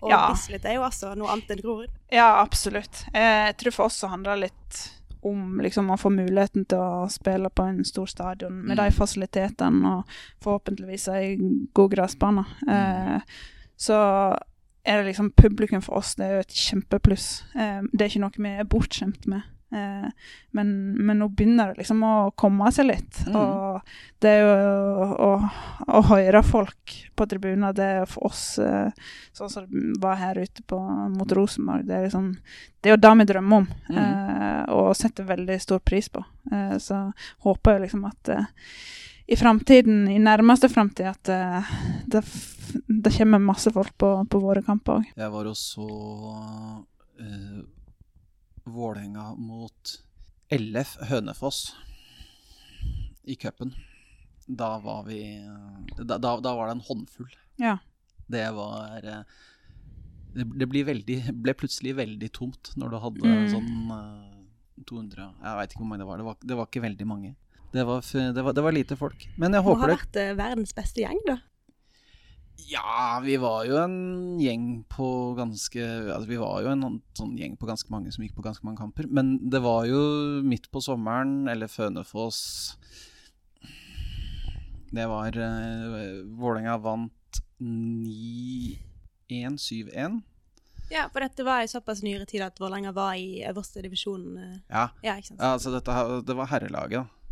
Og Ja. Bislett er jo altså noe annet enn Grorud. Ja, absolutt. Jeg tror for oss så handler det litt om liksom man får muligheten til å spille på en stor stadion med de fasilitetene og forhåpentligvis ei god gressbane. Eh, så er det liksom publikum for oss, det er jo et kjempepluss. Eh, det er ikke noe vi er bortskjemt med. Eh, men, men nå begynner det liksom å komme seg litt. Mm. Og det jo å, å høre folk på tribuner, det er for oss eh, sånn som det var her ute på, mot Rosenborg, det liksom Det er jo det vi drømmer om, Mm. eh, og setter veldig stor pris på. Eh, så håper jeg liksom at eh, i framtiden, i nærmeste framtid, at eh, det, det kommer masse folk på, på våre kamper òg. Jeg var også Vålerenga mot LF Hønefoss i cupen. Da var vi da, da, da var det en håndfull. Ja. Det var eh, Det, det blir veldig, ble plutselig veldig tomt når du hadde Mm. sånn eh, 200 Jeg veit ikke hvor mange det var. Det var, det var ikke veldig mange. Det var, det, var, det var lite folk. Men jeg Må ha håper det vært eh, verdens beste gjeng, da. Ja, vi var jo en gjeng på ganske Altså, vi var jo en sånn gjeng på ganske mange som gikk på ganske mange kamper. Men det var jo midt på sommeren, eller Fønefoss Det var uh, Vålerenga vant 9-1, 7-1. Ja, for dette var i såpass nyere tid at Vålerenga var i øverste divisjon. Uh, Ja. Ja, ikke sant. ja, altså dette Det var herrelaget, da.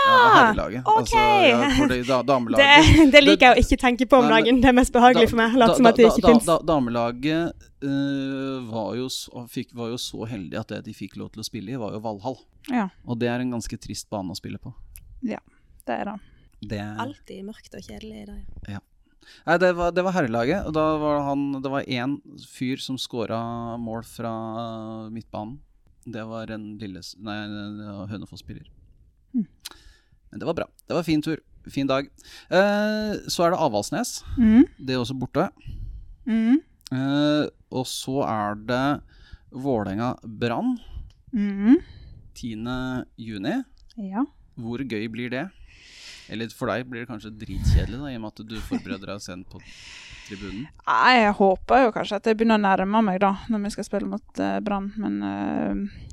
Ja, det herrelaget. ok. Altså, ja, det, da, damelaget (laughs) det liker jeg å ikke tenke på om Nei, dagen. Det er mest behagelig for meg. Late som at det ikke da, fins. da, Damelaget uh, var, jo fikk, var jo så heldige at det de fikk lov til å spille i, var jo Valhall. Ja, Og det er en ganske trist bane å spille på. Ja, det er det. Det, Alltid mørkt og kjedelig i dag. nei, det var, det var herrelaget, og da var han, det var én fyr som scora mål fra midtbanen. Det var en lille, nei, Hønefoss-spiller. Mm. Men det var bra. Det var fin tur. Fin dag. Eh, så er det Avaldsnes. Mm. Det er også borte. Mm. Eh, og så er det Vålerenga-Brann Mm. 10. juni. Ja. Hvor gøy blir det? Eller for deg blir det kanskje dritkjedelig, da, i og med at du forbereder deg sent på tribunen. Nei, Jeg håper jo kanskje at jeg begynner å nærme meg da, når vi skal spille mot uh, Brann. Men eh,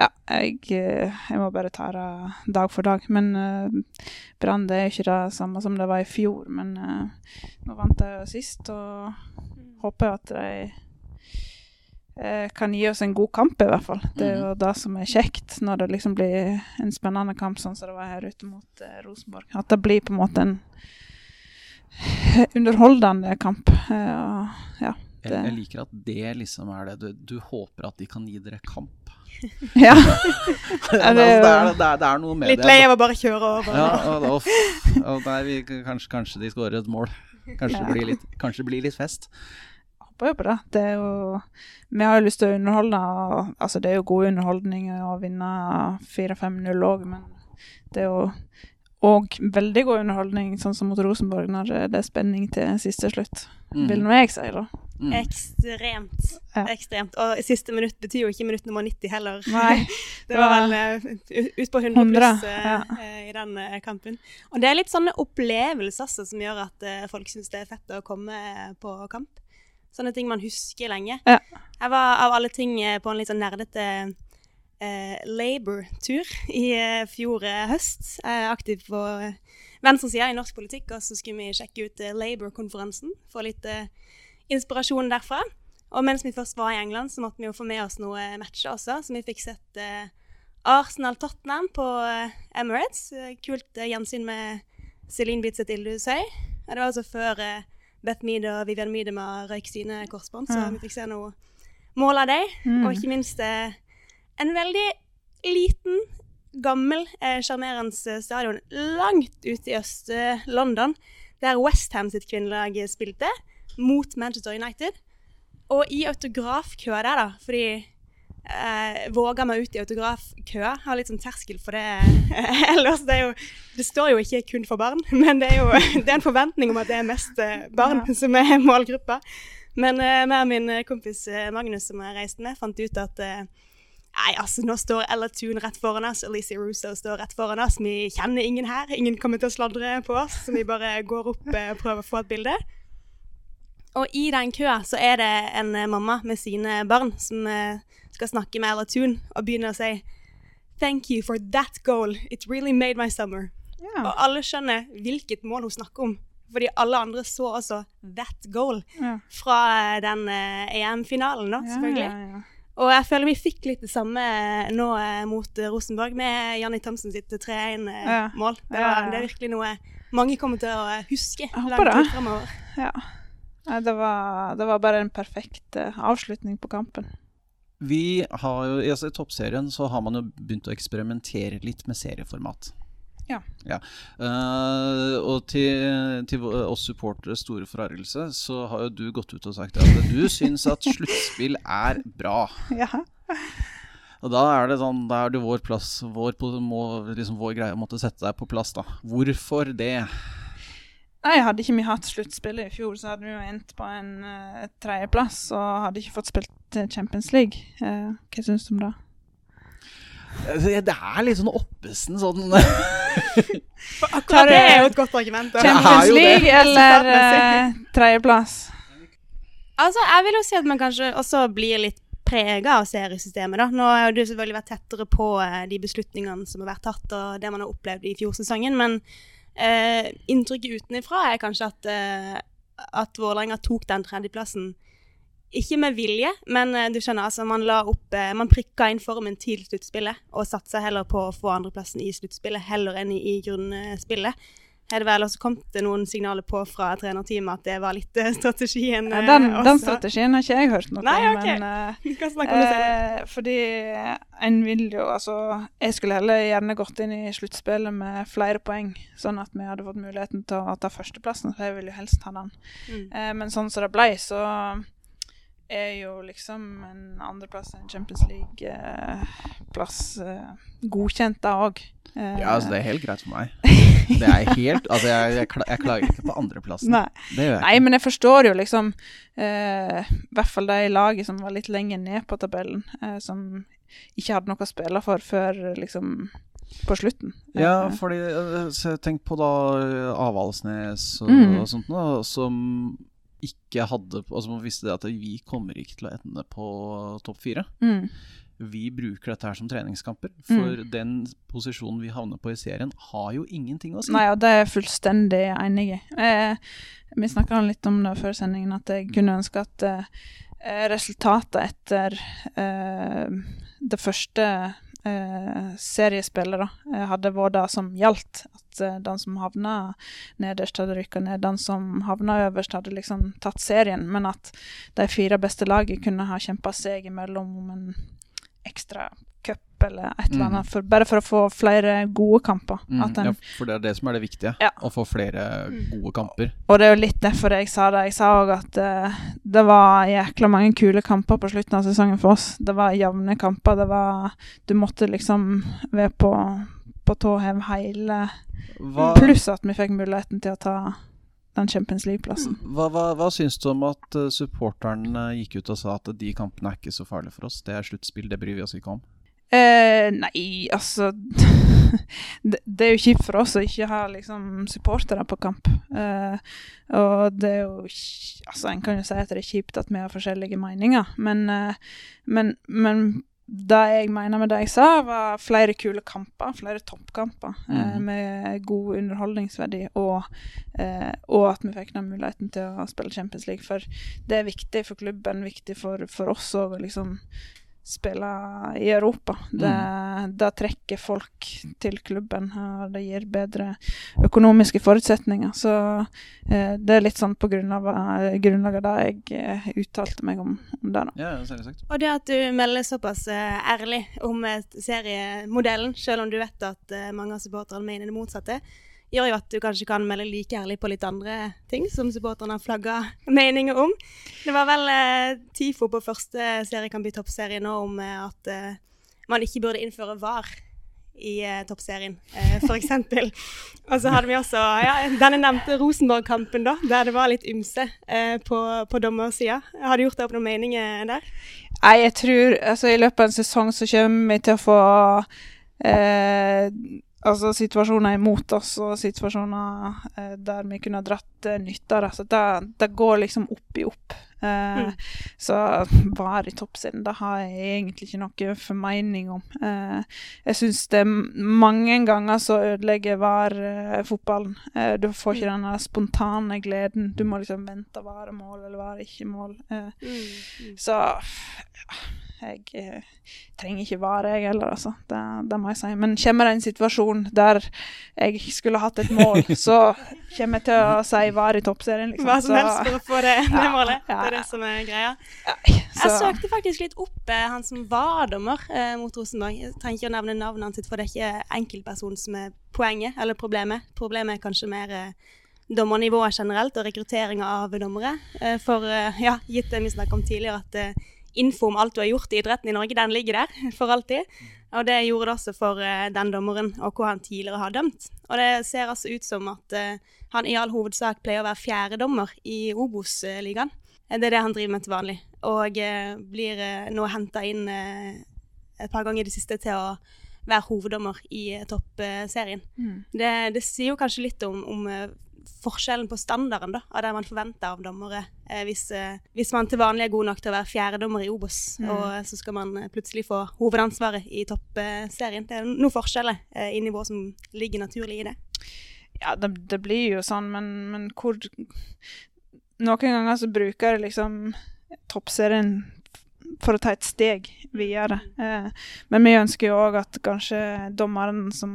ja, jeg, eh, jeg må bare ta det dag for dag. Men uh, Brann er ikke det samme som det var i fjor. Men uh, nå vant de sist, og håper at de uh, kan gi oss en god kamp, i hvert fall. Det er jo det som er kjekt, når det liksom blir en spennende kamp, sånn som det var her ute mot uh, Rosenborg. At det blir på en måte en (laughs) underholdende kamp. Ja. Jeg, jeg liker at det liksom er det. Du, du håper at de kan gi dere kamp. (laughs) ja. (laughs) altså, det, det det, er, det er noe med Litt det. lei av å bare kjøre over. Ja, og, og, og der kanskje, kanskje de skårer et mål. Kanskje, Ja. det blir litt, kanskje det blir litt fest. håper jo på det. Det er jo Vi har jo lyst til å underholde. Og, altså, det er jo god underholdning å vinne 4-5-0 òg, men det er jo òg veldig god underholdning, sånn som mot Rosenborg, når det er spenning til siste slutt. Mm. Vil nå jeg si, da. Mm. Ekstremt. Ja. Ekstremt. Og siste minutt betyr jo ikke minutt nummer 90 heller. Nei. (laughs) Det var vel uh, ut- ut på 100 100, pluss uh, ja. uh, i den kampen. Og det er litt sånne opplevelser altså, som gjør at folk syns det er fett å komme på kamp. Sånne ting man husker lenge. Ja. Jeg var av alle ting på en litt sånn nerdete eh, Labour-tur i eh, fjor høst. Jeg er aktiv på eh, venstresida i norsk politikk, og så skulle vi sjekke ut eh, Labour-konferansen. Få litt eh, inspirasjon derfra. Og mens vi først var i England, så måtte vi jo få med oss noen matcher også. Så vi fikk sett eh, Arsenal-Tottenham på eh, Emirates. Kult eh, gjensyn med Celine Bitzet Ildusøy. Det var altså før Beth Mead og Vivian Miedema røyk sine korsbånd, så vi fikk se noe mål av dem. Mm. Og ikke minst en veldig liten, gammel, sjarmerende stadion langt ute i Øst-London, der Westham sitt kvinnelag spilte, mot Manchester United. Og i autografkøa der, da, fordi eh, våger meg ut i autografkøa, har litt sånn terskel for det (laughs) ellers. Det, jo, det står jo ikke kun for barn, (laughs) men det er jo det er en forventning om at det er mest barn barn som er målgruppa. Men eh, meg og min eh, kompis eh, Magnus som jeg reiste med, fant ut at eh, Nei, altså, nå står Ella Toon rett foran oss, Alicia Russo står rett foran oss. Vi kjenner ingen her, ingen kommer til å sladre på oss, så vi bare går opp eh, og prøver å få et bilde. Og i den køa så er det en eh, mamma med sine barn som eh, skal snakke med Ella Thun og begynner å si Thank you for that goal. It really made my summer. Yeah. Og alle skjønner hvilket mål hun snakker om. Fordi alle andre så også that goal yeah. fra eh, den EM-finalen, da, selvfølgelig. Yeah. Og jeg føler vi fikk litt det samme nå mot Rosenborg med Janni Thomsen sitt 3-1-mål. Ja. Det, det er virkelig noe mange kommer til å huske langt det. Ja. Det, var, det var bare en perfekt eh, avslutning på kampen. Vi har jo, altså I toppserien så har man jo begynt å eksperimentere litt med serieformat. Ja. Eh, og til, til oss supportere store forargelse, så har jo du gått ut og sagt at du syns at sluttspill er bra. (laughs) Ja. Og da er det sånn, da er det vår plass, vår, må, liksom vår greie å måtte sette deg på plass, da. Hvorfor det? Nei, hadde ikke vi hatt sluttspillet i fjor, så hadde vi jo endt på en uh, tredjeplass og hadde ikke fått spilt eh, Champions League. Uh, hva syns du om det? Det det er litt sånn oppesen sånn (laughs) Akkurat det er jo et godt argument. da. Champions. League eller eh, tredjeplass? Altså, jeg vil jo si at man kanskje også blir litt prega av seriesystemet, da. Nå har du selvfølgelig vært tettere på de beslutningene som har vært tatt, og det man har opplevd i fjorsesongen, men eh, inntrykket utenifra er kanskje at, eh, at Vålerenga tok den tredjeplassen ikke med vilje, men eh, du skjønner, altså man la opp eh, Man prikka inn formen til sluttspillet, og satsa heller på å få andreplassen i sluttspillet heller enn i, i grunnspillet. Er det vel også kommet noen signaler på fra trenerteamet at det var litt eh, strategien? Ja, eh, den, den strategien har ikke jeg hørt noe Nei, om. ok. Men, eh, (laughs) Vi kan snakke om det. Eh, fordi en vil jo altså Jeg skulle heller gjerne gått inn i sluttspillet med flere poeng, sånn at vi hadde fått muligheten til å ta førsteplassen, for jeg vil jo helst ha den. Mm. Eh, men sånn som det ble, så er jo liksom en andreplass, en Champions League-plass, eh, godkjent da òg. Eh, Ja, altså det er helt greit for meg. (laughs) Det er helt Altså jeg, jeg, jeg klager ikke på andreplassen. Nei. Det gjør jeg Nei, men jeg forstår jo liksom eh, I hvert fall de laget som var litt lenger ned på tabellen, eh, som ikke hadde noe å spille for før liksom på slutten. Ja, Eh, fordi eh, Tenk på da eh, Avaldsnes og, Mm. og sånt da, som ikke hadde Altså man visste det at vi kommer ikke til å ende på topp fire. mm, Vi bruker dette her som treningskamper, for Mm. den posisjonen vi havner på i serien, har jo ingenting å si. Nei, og det er jeg fullstendig enig i. Eh, vi snakka litt om det før sendingen, at jeg kunne ønske at eh, resultatet etter eh, det første eh, eh, hadde vært det som gjaldt. At eh, den som havna nederst, hadde rykka ned. Den som havna øverst, hadde liksom tatt serien. Men at de fire beste lagene kunne ha kjempa seg imellom om en ekstra eller et eller Mm. annet. For, bare for å få flere gode kamper. Mm, at en, ja, for det er det som er det viktige. Ja. Å få flere gode kamper. Og det er jo litt derfor jeg sa det. Jeg sa òg at uh, det var jækla mange kule kamper på slutten av sesongen for oss. Det var jevne kamper. Det var Du måtte liksom være på, på tå hev hele Hva, Pluss at vi fikk muligheten til å ta den Champions League-plassen. hva, hva, hva syns du om at uh, supporterne gikk ut og sa at de kampene er ikke så farlige for oss? Det er sluttspill, det bryr vi oss ikke om. Eh, nei, altså (laughs) det, det er jo kjipt for oss å ikke ha liksom supportere på kamp. Eh, og det er jo Altså, en kan jo si at det er kjipt at vi har forskjellige meninger, men, eh, men, men det jeg mener med det jeg sa, var flere kule kamper, flere toppkamper Mhm. med god underholdningsverdi, og, eh, og at vi fikk den muligheten til å spille Champions League. For det er viktig for klubben, viktig for, for oss òg å liksom spille i Europa. Det, det trekker folk til klubben, og det gir bedre økonomiske forutsetninger. Så eh, det er litt sånn på grunn av, eh, grunnlag av det jeg eh, uttalte meg om, om det. da. Ja, selvsagt. Og det at du melder såpass eh, ærlig om seriemodellen, selv om du vet at mange av supporterne mener det motsatte, gjør jo at du kanskje kan melde like ærlig på litt andre ting som supporterne har flagga meninger om. Det var vel eh, TIFO på første seriekamp i toppserien nå om eh, at eh, man ikke burde innføre VAR i eh, toppserien, eh, (laughs) eksempel. Og så hadde vi også ja, denne nevnte Rosenborg-kampen, da, der det var litt ymse eh, på, på dommersida. Har du gjort deg opp noen meninger der? Nei, jeg tror altså I løpet av en sesong så kommer vi til å få eh, altså situasjoner imot oss og situasjoner eh, der vi kunne ha dratt eh, nytte av det. Så det, det går liksom opp i opp. Eh, Mm. Så VAR i toppsiden, det har jeg egentlig ikke noe formening om. Eh, jeg syns det er mange ganger så ødelegger VAR eh, fotballen. Eh, du får ikke den spontane gleden. Du må liksom vente var det mål eller var det ikke mål. Eh, Mm. så jeg eh, trenger ikke vare, jeg heller, altså. Det, det må jeg si. Men kommer det en situasjon der jeg skulle hatt et mål, (laughs) så kommer jeg til å si var i toppserien, liksom. Hva som helst for å få det, det Ja, målet. Det er det som er greia. Nei, Jeg søkte faktisk litt opp eh, han som var dommer eh, mot Rosenborg. Jeg trenger ikke å nevne navnet hans, for det er ikke enkeltperson som er poenget eller problemet. Problemet er kanskje mer eh, dommernivået generelt og rekrutteringa av dommere. Eh, for eh, ja, gitt det vi snakket om tidligere, at info om alt du har gjort i idretten i Norge, den ligger der (laughs) for alltid. Og det gjorde det også for eh, den dommeren og hvor han tidligere har dømt. Og det ser altså ut som at eh, han i all hovedsak pleier å være fjerdedommer i Obos-ligaen. Eh, Det er det han driver med til vanlig. Og blir nå henta inn et par ganger i det siste til å være hoveddommer i toppserien. Mm. Det, det sier jo kanskje litt om, om forskjellen på standarden da, av det man forventer av dommere. Eh, hvis, eh, hvis man til vanlig er god nok til å være fjerdedommer i Obos, Mm. og så skal man eh, plutselig få hovedansvaret i toppserien. Det er noen forskjeller eh, i nivå som ligger naturlig i det. Ja, det, det blir jo sånn, men, men hvor Noen ganger så bruker liksom toppserien for å ta et steg videre. Eh, men vi ønsker jo òg at kanskje dommeren som,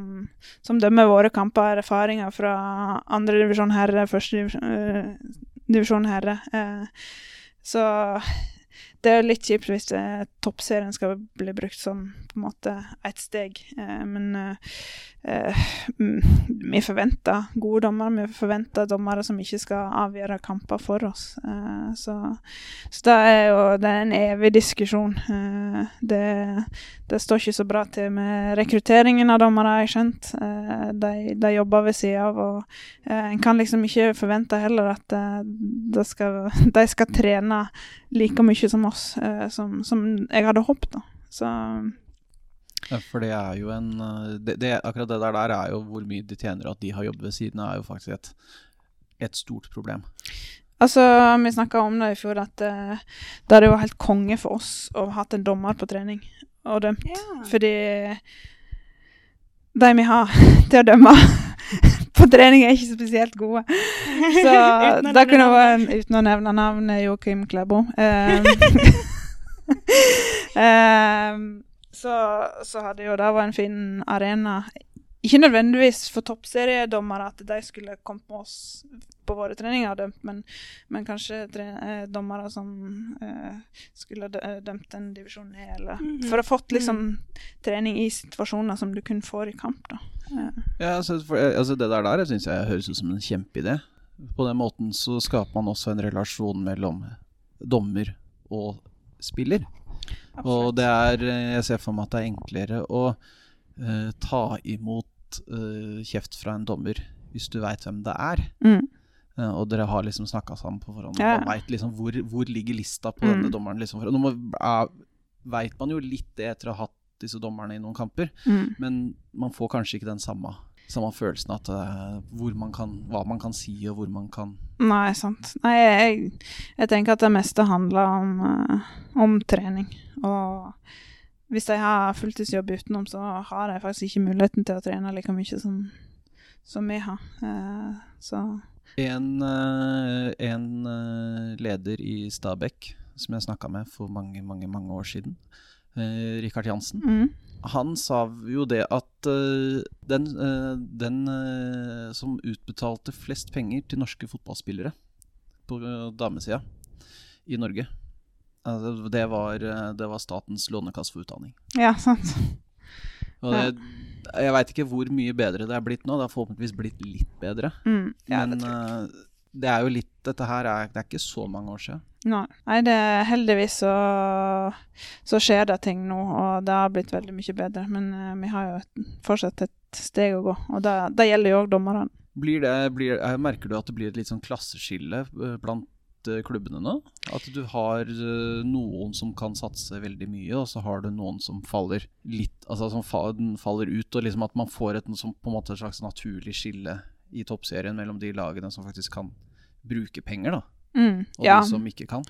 som dømmer våre kamper, har erfaringer fra andre divisjon herre, første divisjon, eh, herre. Eh, så det er litt kjipt hvis eh, toppserien skal bli brukt som på en måte et steg. Men vi forventer gode dommere. Vi forventer dommere som ikke skal avgjøre kamper for oss. Eh, så, så det er jo det er en evig diskusjon. Eh, det, det står ikke så bra til med rekrutteringen av dommere, har jeg skjønt. Eh, de, de jobber ved sida av, og eh, en kan liksom ikke forvente heller at eh, det skal, de skal trene like mye som oss, eh, som, som jeg hadde håpet. da. Så for det er jo en eh, det, det, Akkurat det der, der er jo hvor mye de tjener, og at de har jobb ved siden av, er jo faktisk et, et stort problem. Altså, vi snakka om det i fjor, at uh, det hadde jo vært helt konge for oss å ha hatt en dommer på trening og dømt. Fordi de vi har (laughs) til å dømme (laughs) på trening, er ikke spesielt gode. Så (laughs) det kunne vært, uten å nevne navn, er Joakim Klæbo. Um, um, så, så hadde jo det vært en fin arena. Ikke nødvendigvis for toppseriedommere at de skulle kommet med oss på våre treninger og dømt, men, men kanskje tre, eh, dommere som eh, skulle dømt en divisjon ned, eller Mhm. For å ha fått liksom trening i situasjoner som du kun får i kamp, da. Ja, Ja, altså, for, altså Det der der syns jeg høres ut som en kjempeidé. På den måten så skaper man også en relasjon mellom dommer og spiller. Og det er eh, Jeg ser for meg at det er enklere å uh, ta imot uh, kjeft fra en dommer hvis du veit hvem det er. Mm. Uh, og dere har liksom snakka sammen på forhånd. Ja. Og vet liksom hvor, hvor ligger lista på Mm. denne dommeren. Liksom. Nå må, veit man jo litt det etter å ha hatt disse dommerne i noen kamper, Mm. men man får kanskje ikke den samme, samme følelsen at uh, man kan, hva man kan si, og hvor man kan Nei, sant. Nei, jeg, jeg tenker at det meste handler om, uh, om trening. Og hvis jeg har fulltidsjobb utenom, så har jeg faktisk ikke muligheten til å trene like mye som, som vi har. Eh, så En, eh, en eh, leder i Stabekk som jeg snakka med for mange, mange, mange år siden, eh, Rikard Jansen, mm. han sa jo det at eh, den, den som utbetalte flest penger til norske fotballspillere på damesida i Norge, det, var, eh, det var Statens lånekasse for utdanning. Ja, sant. Og det, jeg veit ikke hvor mye bedre det er blitt nå, det har forhåpentligvis blitt litt bedre. Mm. Ja, Men det eh, det er jo litt Dette her er, det er ikke så mange år siden. Nei. Nei, det heldigvis så, så skjer det ting nå, og det har blitt veldig mye bedre. Men uh, vi har jo et, fortsatt et steg å gå, og det, det gjelder jo òg dommerne. Blir det, blir, merker du at det blir et litt sånn klasseskille blant eh, klubbene nå? At du har eh, noen som kan satse veldig mye, og så har du noen som faller litt Altså som fa faller ut, og liksom at man får et, som på en måte et slags naturlig skille i toppserien mellom de lagene som faktisk kan bruke penger, da, Mm. og Ja, de som ikke kan.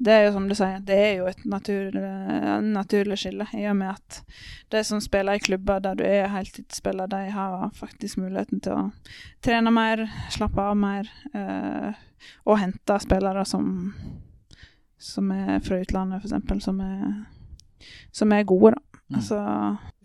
Det er jo som du sier, det er jo et natur, eh, naturlig skille, i og med at de som spiller i klubber der du er heltidsspiller, de har faktisk muligheten til å trene mer, slappe av mer, eh, og hente spillere som, som er fra utlandet, f.eks., som som er gode, da. Mm. Altså,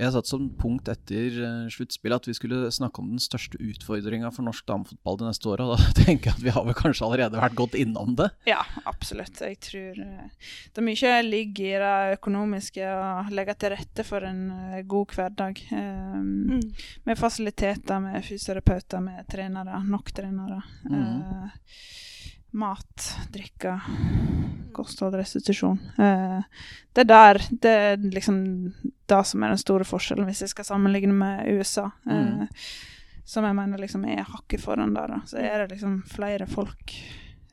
Jeg satt som punkt etter uh, sluttspillet at vi skulle snakke om den største utfordringa for norsk damefotball de neste åra. Da (laughs) tenker jeg at vi har vel kanskje allerede vært godt innom det. ja, absolutt. Jeg tror eh, det er mye ligger i det økonomiske å legge til rette for en eh, god hverdag. Um, Mm. Med fasiliteter, med fysioterapeuter, med trenere, nok trenere. Mm. Eh, mat, drikke, kosthold, restitusjon. Eh, det er der Det er liksom det som er den store forskjellen, hvis jeg skal sammenligne med USA. Mhm. Eh, som jeg mener liksom er hakket foran der. Da. Så er det liksom flere folk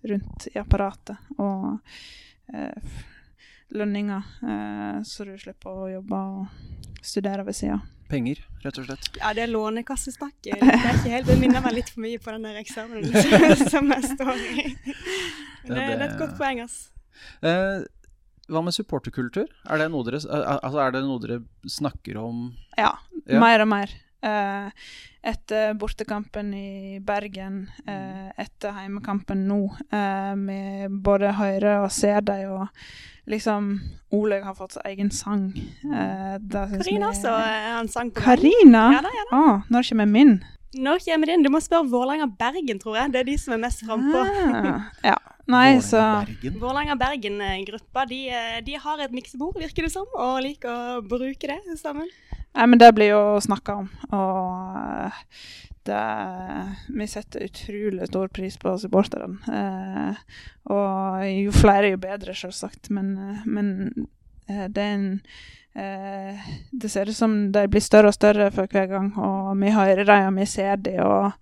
rundt i apparatet. Og eh, lønninger, eh, så du slipper å jobbe og studere ved sida. Penger, rett og slett. Ja, det lånekassesnakk (laughs) det er ikke helt, det minner meg litt for mye på den der eksamenen (laughs) som- jeg står i. Men det, det- det er et godt poeng, ass. Eh, hva med supporterkultur? Er det, dere, altså, er det noe dere snakker om? Ja, Ja. mer og mer. Eh, etter bortekampen i Bergen, eh, etter heimekampen nå, eh, med både hører og ser dem, og liksom Olaug har fått sin egen sang. Eh, Karina også, eh, han sang på. Karina? Ja da, ja da. Å, når kommer min? Når kommer din? Du må spørre Vålerenga-Bergen, tror jeg. Det er de som er mest frampå. Ah, ja. (laughs) Nei, så Vålerenga-Bergen? Vålerenga-Bergen-gruppa de, eh, de har et miksebord, virker det som, og liker å bruke det sammen. Nei, men det blir jo snakka om, og det Vi setter utrolig stor pris på supporterne. Eh, og jo flere, jo bedre, selvsagt. Men, eh, men eh, det er en eh, Det ser ut som de blir større og større for hver gang, og vi hører dem, og vi ser dem, og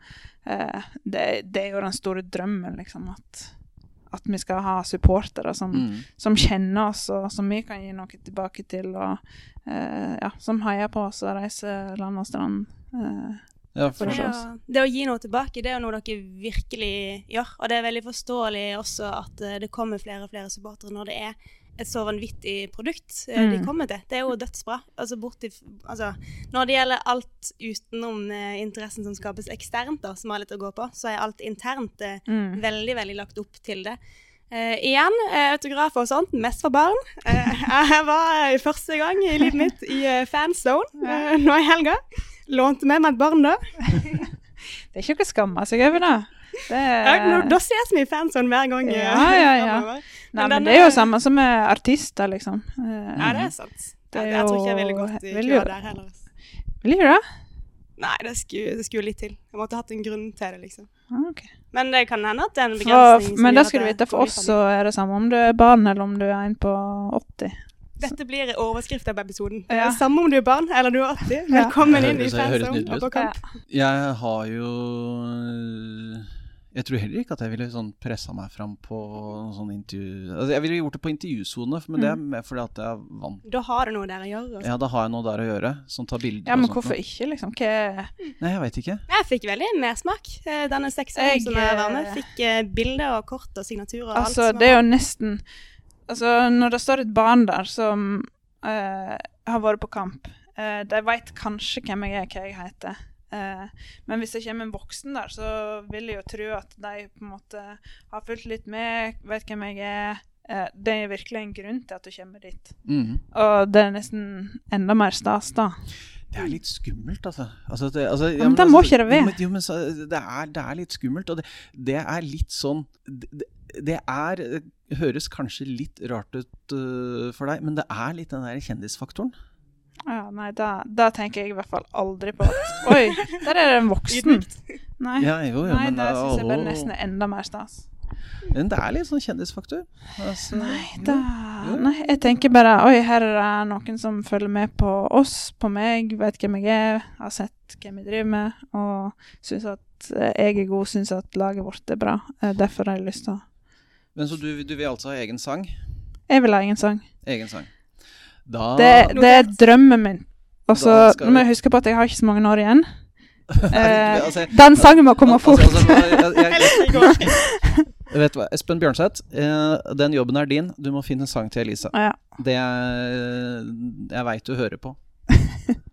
eh, det, det er jo den store drømmen, liksom, at at vi skal ha supportere som, Mm. som kjenner oss, og som vi kan gi noe tilbake til, og eh, ja, som heier på oss og reiser land og strand. Eh, Ja, For Det å det å gi noe tilbake, det er jo noe dere virkelig gjør. Og det er veldig forståelig også at eh, det kommer flere og flere supportere når det er et så vanvittig produkt mm. de Mm. kommer til. Det er jo dødsbra. Altså, borti, altså, når det gjelder alt utenom eh, interessen som skapes eksternt, da, som har litt å gå på, så er alt internt eh, mm. veldig, veldig lagt opp til det. Eh, igjen, eh, autografer og sånt, mest for barn. Eh, (laughs) jeg var eh, første gang i livet mitt i fanzone eh, nå i helga. Lånte med meg et barn da. (laughs) Det er ikke noe å skamme seg over, da. det Ja, da ses vi i fanzone hver gang. eh, Ja, ja, ja. fremover. Nei, men det er jo er- samme som med artister, liksom. Eh, Ja, det er sant. Det er jeg, jeg tror ikke jeg ville gått i køa der heller. altså. Vil du det? Nei, det skulle, det skulle litt til. Jeg måtte hatt en grunn til det, liksom. Ah, ok. Men det kan hende at det er en begrensning. For, men da det skal du vite, for oss så er det samme om du er barn eller om du er en på 80. Dette blir overskriften av episoden. Ja. Samme om du er barn eller du er 80. Velkommen inn i fanzone. Jeg har jo Jeg tror heller ikke at jeg ville sånn pressa meg fram på sånn intervju altså, Jeg ville gjort det på intervjusone, men det er mer fordi at jeg er vant Da har du noe der å gjøre. Altså. Ja, da har jeg noe der å gjøre, som tar bilder Ja, men og sånt. hvorfor ikke, liksom? Hva Nei, jeg veit ikke. Jeg fikk veldig mersmak. eh, Denne seksåringen Jeg, som jeg var med, eh, fikk eh, bilder og kort og signaturer og alt. Altså, som det er jo nesten Altså, når det står et barn der som eh, har vært på kamp, eh, de veit kanskje hvem jeg er, hva jeg heter. Eh, men hvis det kommer en voksen der, så vil jeg jo tro at de på en måte har fulgt litt med, vet hvem jeg er. Eh, det er virkelig en grunn til at du kommer dit. Mm. Og det er nesten enda mer stas, da. Det er litt skummelt, altså. altså, det, altså men da må ikke det være. Jo, men, jo, men så, det, er, det er litt skummelt, og det, det er litt sånn Det, det er høres kanskje litt rart ut uh, for deg, men det er litt den der kjendisfaktoren. Ja, nei, da, da tenker jeg i hvert fall aldri på at (laughs) Oi, der er det en voksen. Nei, Ja, jo, jo, nei men, det syns jeg bare nesten er enda mer stas. men det er litt sånn kjendisfaktor. Altså, Nei, da, nei, jeg tenker bare Oi, her er det noen som følger med på oss, på meg, vet hvem jeg er, har sett hvem jeg driver med, og syns at eh, jeg er god, syns at laget vårt er bra. Eh, Derfor har jeg lyst til å Men så du, du vil altså ha egen sang? Jeg vil ha egen sang. Egen sang. Da Det, det er drømmen min. Og så nå må jeg huske på at jeg har ikke så mange år igjen. (laughs) Eh, altså, den sangen må komme altså, fort. altså, jeg, jeg, (laughs) Eller. (laughs) Vet du hva, Espen Bjørnseth, eh, den jobben er din. Du må finne en sang til Elisa. Ja. Det er, jeg veit du hører på.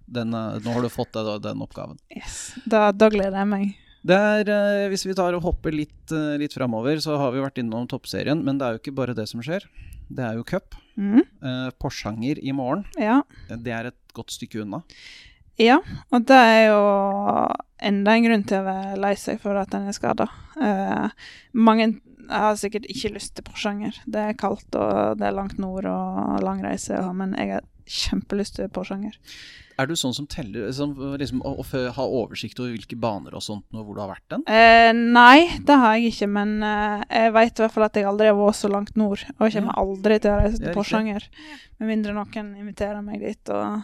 Den, eh, nå har du fått deg den oppgaven. Yes. Da, da gleder jeg meg. Det er, eh, hvis vi tar og hopper litt, eh, litt framover, så har vi vært innom toppserien. Men det er jo ikke bare det som skjer. Det er jo cup. Mm. Eh, Porsanger i morgen. Ja. Det er et godt stykke unna. ja, og det er jo enda en grunn til å være lei seg for at en er skada. mange har sikkert ikke lyst til Porsanger. Det er kaldt, og det er langt nord og lang reise, men jeg har kjempelyst til Porsanger. Er du sånn som teller som, liksom, å, å ha oversikt over hvilke baner og sånt, og hvor du har vært den? Eh, nei, det har jeg ikke, men eh, jeg vet i hvert fall at jeg aldri har vært så langt nord. Og jeg kommer Ja. aldri til å reise til. Porsanger. Med mindre noen inviterer meg dit. Og...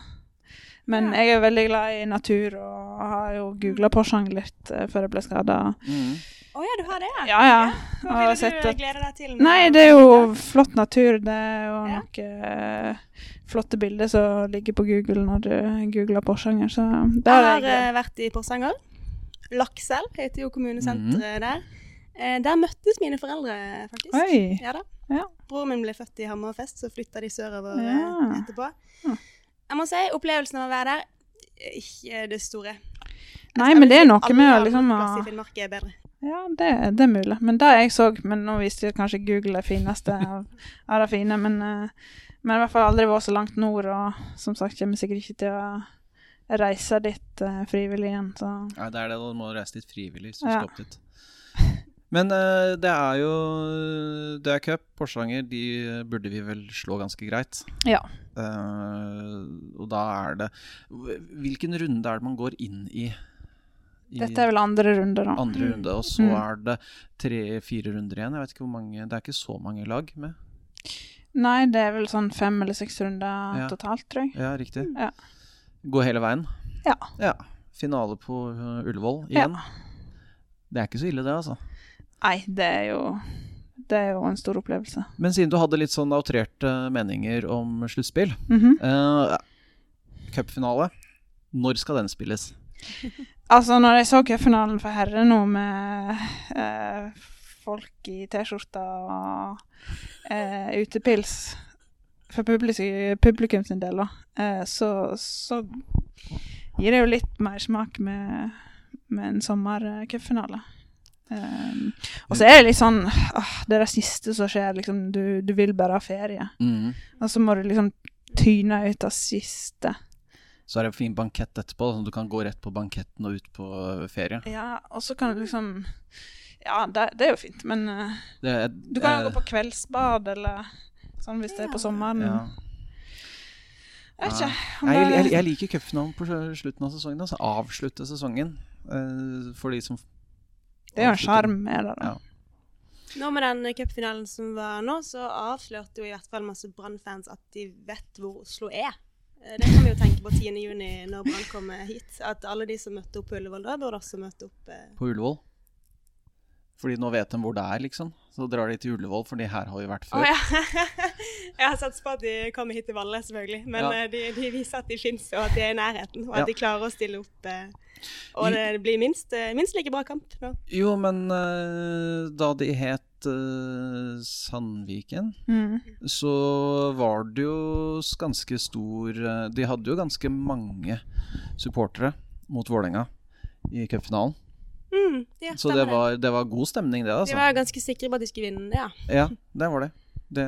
Men Ja. jeg er veldig glad i natur og har jo googla Porsanger litt eh, før jeg ble skada. Mm. Å ja, du har det, ja. Ja, ja. Hva vil ville du glede deg til? Nei, det er jo flott natur. Det er jo Ja. noen eh, flotte bilder som ligger på Google når du googler Porsanger, så der Jeg har jeg. eh, vært i Porsanger. Lakselv heter jo kommunesenteret mm. der. Eh, der møttes mine foreldre, faktisk. Oi. Ja da. Ja. Broren min ble født i Hammerfest, så flytta de sørover eh, Ja. etterpå. Ja. Jeg må si, opplevelsen av å være der, eh, ikke det store. Nei, men det er noe med å liksom i Finnmark er bedre. Ja, det, det er mulig. Men det jeg så Men nå viste jeg kanskje Google det fineste av, av det fine. Men, eh, men i hvert fall aldri vært så langt nord, og som sagt kommer sikkert ikke til å reise dit uh, frivillig igjen. Så Nei, det er det. Du må reise dit frivillig hvis du Ja. skal opp dit. Men uh, det er jo Det er cup. Porsanger de burde vi vel slå ganske greit. Ja. Uh, og da er det Hvilken runde er det man går inn i? I dette er vel andre runde, da. andre runde, og så Mm. er det tre-fire runder igjen. Jeg vet ikke hvor mange Det er ikke så mange lag med. Nei, det er vel sånn fem eller seks runder Ja. totalt, tror jeg. Ja, riktig. Ja. Gå hele veien. Ja. ja. Finale på uh, Ullevål Ja. igjen. Det er ikke så ille, det, altså. Nei, det er jo Det er jo en stor opplevelse. Men siden du hadde litt sånn outrerte meninger om sluttspill Mhm. uh, Cupfinale. Når skal den spilles? (laughs) Altså, når jeg så cupfinalen for herrer nå med eh, folk i T-skjorta og eh, utepils for publikum, publikum sin del, da, eh, så, så gir det jo litt mersmak med, med en sommercupfinale. Um, og så er det litt sånn ah, Det er det siste som skjer. liksom Du, du vil bare ha ferie. Mm. Og så må du liksom tyne ut det siste. Så er det en fin bankett etterpå, sånn at du kan gå rett på banketten og ut på uh, ferie. Ja, og så kan du liksom Ja, det, det er jo fint, men eh, Det jeg, Du kan jo gå på kveldsbad eller sånn hvis det er på sommeren. ja. Jeg vet ikke. om jeg, jeg, jeg liker cupfinalen på slutten av sesongen. Altså avslutte sesongen. uh, for de som det er jo en sjarm med det, da. Ja. Nå med den cupfinalen som var nå, så avslørte jo i hvert fall masse Brann-fans at de vet hvor Oslo er. Eh, Det kan vi jo tenke på 10. juni når Brann kommer hit. At alle de som møtte opp på Ullevål da, burde også møte opp eh, På Ullevål. Fordi nå vet de hvor det er, liksom. Så drar de til Ullevål, for her har vi vært før. før. ja. (laughs) Jeg har satset på at de kommer hit til Valle, selvfølgelig. Men Ja. eh, de, de viser at de fins, og at de er i nærheten. Og at Ja. de klarer å stille opp. eh, Og det blir minst, eh, minst like bra kamp nå. Jo, men da de het eh, Sandviken, Mm. så var det jo ganske stor eh, De hadde jo ganske mange supportere mot Vålerenga i cupfinalen. Mm, ja, Så det var, det var god stemning, det, De altså. var ganske sikre på at de skulle vinne, ja. Ja, det var det. Det,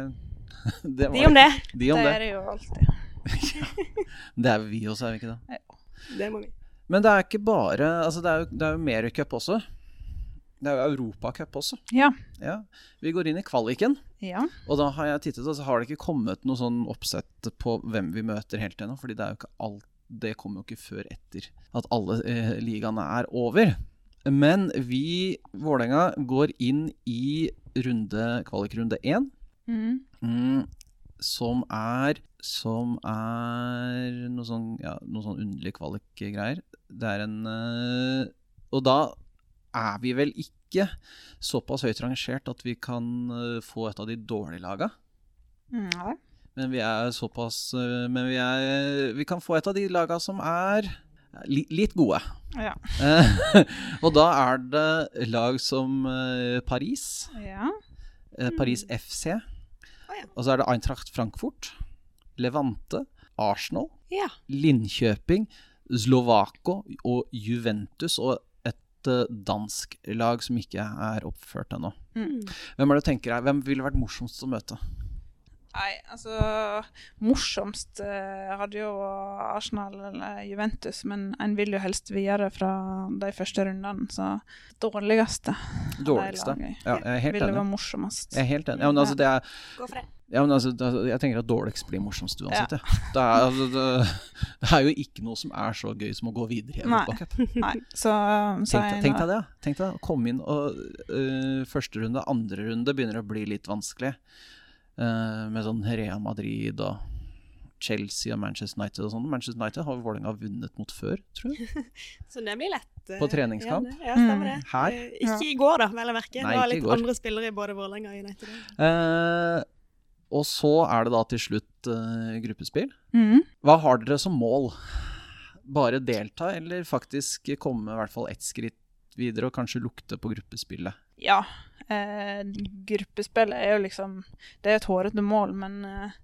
(laughs) det var De om det. (laughs) De om det det. er det jo alltid. (laughs) Det er vi også, er vi ikke det? Det må vi. Men det er ikke bare Altså, det er jo, det er jo mer cup også. Det er jo Europacup også. Ja. Ja. Vi går inn i kvaliken, Ja. og da har jeg tittet, og så har det ikke kommet noe sånn oppsett på hvem vi møter helt ennå, fordi det er jo ikke alt Det kommer jo ikke før etter at alle eh, ligaene er over. Men vi, Vålerenga, går inn i runde, kvalikrunde én. Mm. Mm, som er Som er noe sånn Ja, noe sånn underlig kvalik-greier. Det er en eh, Og da er vi vel ikke såpass høyt rangert at vi kan eh, få et av de dårlige laga. Mm, Nei. Men vi er såpass eh, Men vi, er, vi kan få et av de laga som er li, litt gode. Ja. (laughs) Og da er det lag som eh, Paris. ja. Paris FC. Oh, ja. Og så er det Eintracht Frankfurt, Levante, Arsenal, Ja. Linköping, Slovako og Juventus og et eh, dansk lag som ikke er oppført ennå. Mm. Hvem er det du tenker er, hvem ville vært morsomst å møte? Nei, altså Morsomst eh, hadde jo Arsenal eller Juventus, men en vil jo helst videre fra de første rundene, så dårligste Dårligste? Ja, jeg er helt enig. ville være morsomst. Jeg er helt enig. Ja, men altså, det er, Gå for det. ja, men altså, jeg tenker at dårligst blir morsomst uansett. Ja. Det, er, altså, det, det er jo ikke noe som er så gøy som å gå videre i. Europacup. Tenk, tenk deg det. Tenk deg å komme inn og uh, første runde, andre runde begynner å bli litt vanskelig. Øh, med sånn Real Madrid og Chelsea og Manchester United og sånn. Manchester United har Vålerenga vunnet mot før, tror jeg. (laughs) Så det blir lett. eh, På treningskamp? Ja, ja stemmer det. Her? Eh, Ikke i går, da, vel å merke. Nei, det var ikke i litt går. andre spillere i både Vålerenga og United. Eh, og så er det da til slutt øh, gruppespill. Mm. Hva har dere som mål? Bare delta, eller faktisk komme i hvert fall ett skritt videre og kanskje lukte på gruppespillet? Ja. Eh, gruppespill er jo liksom Det er et hårete mål, men eh,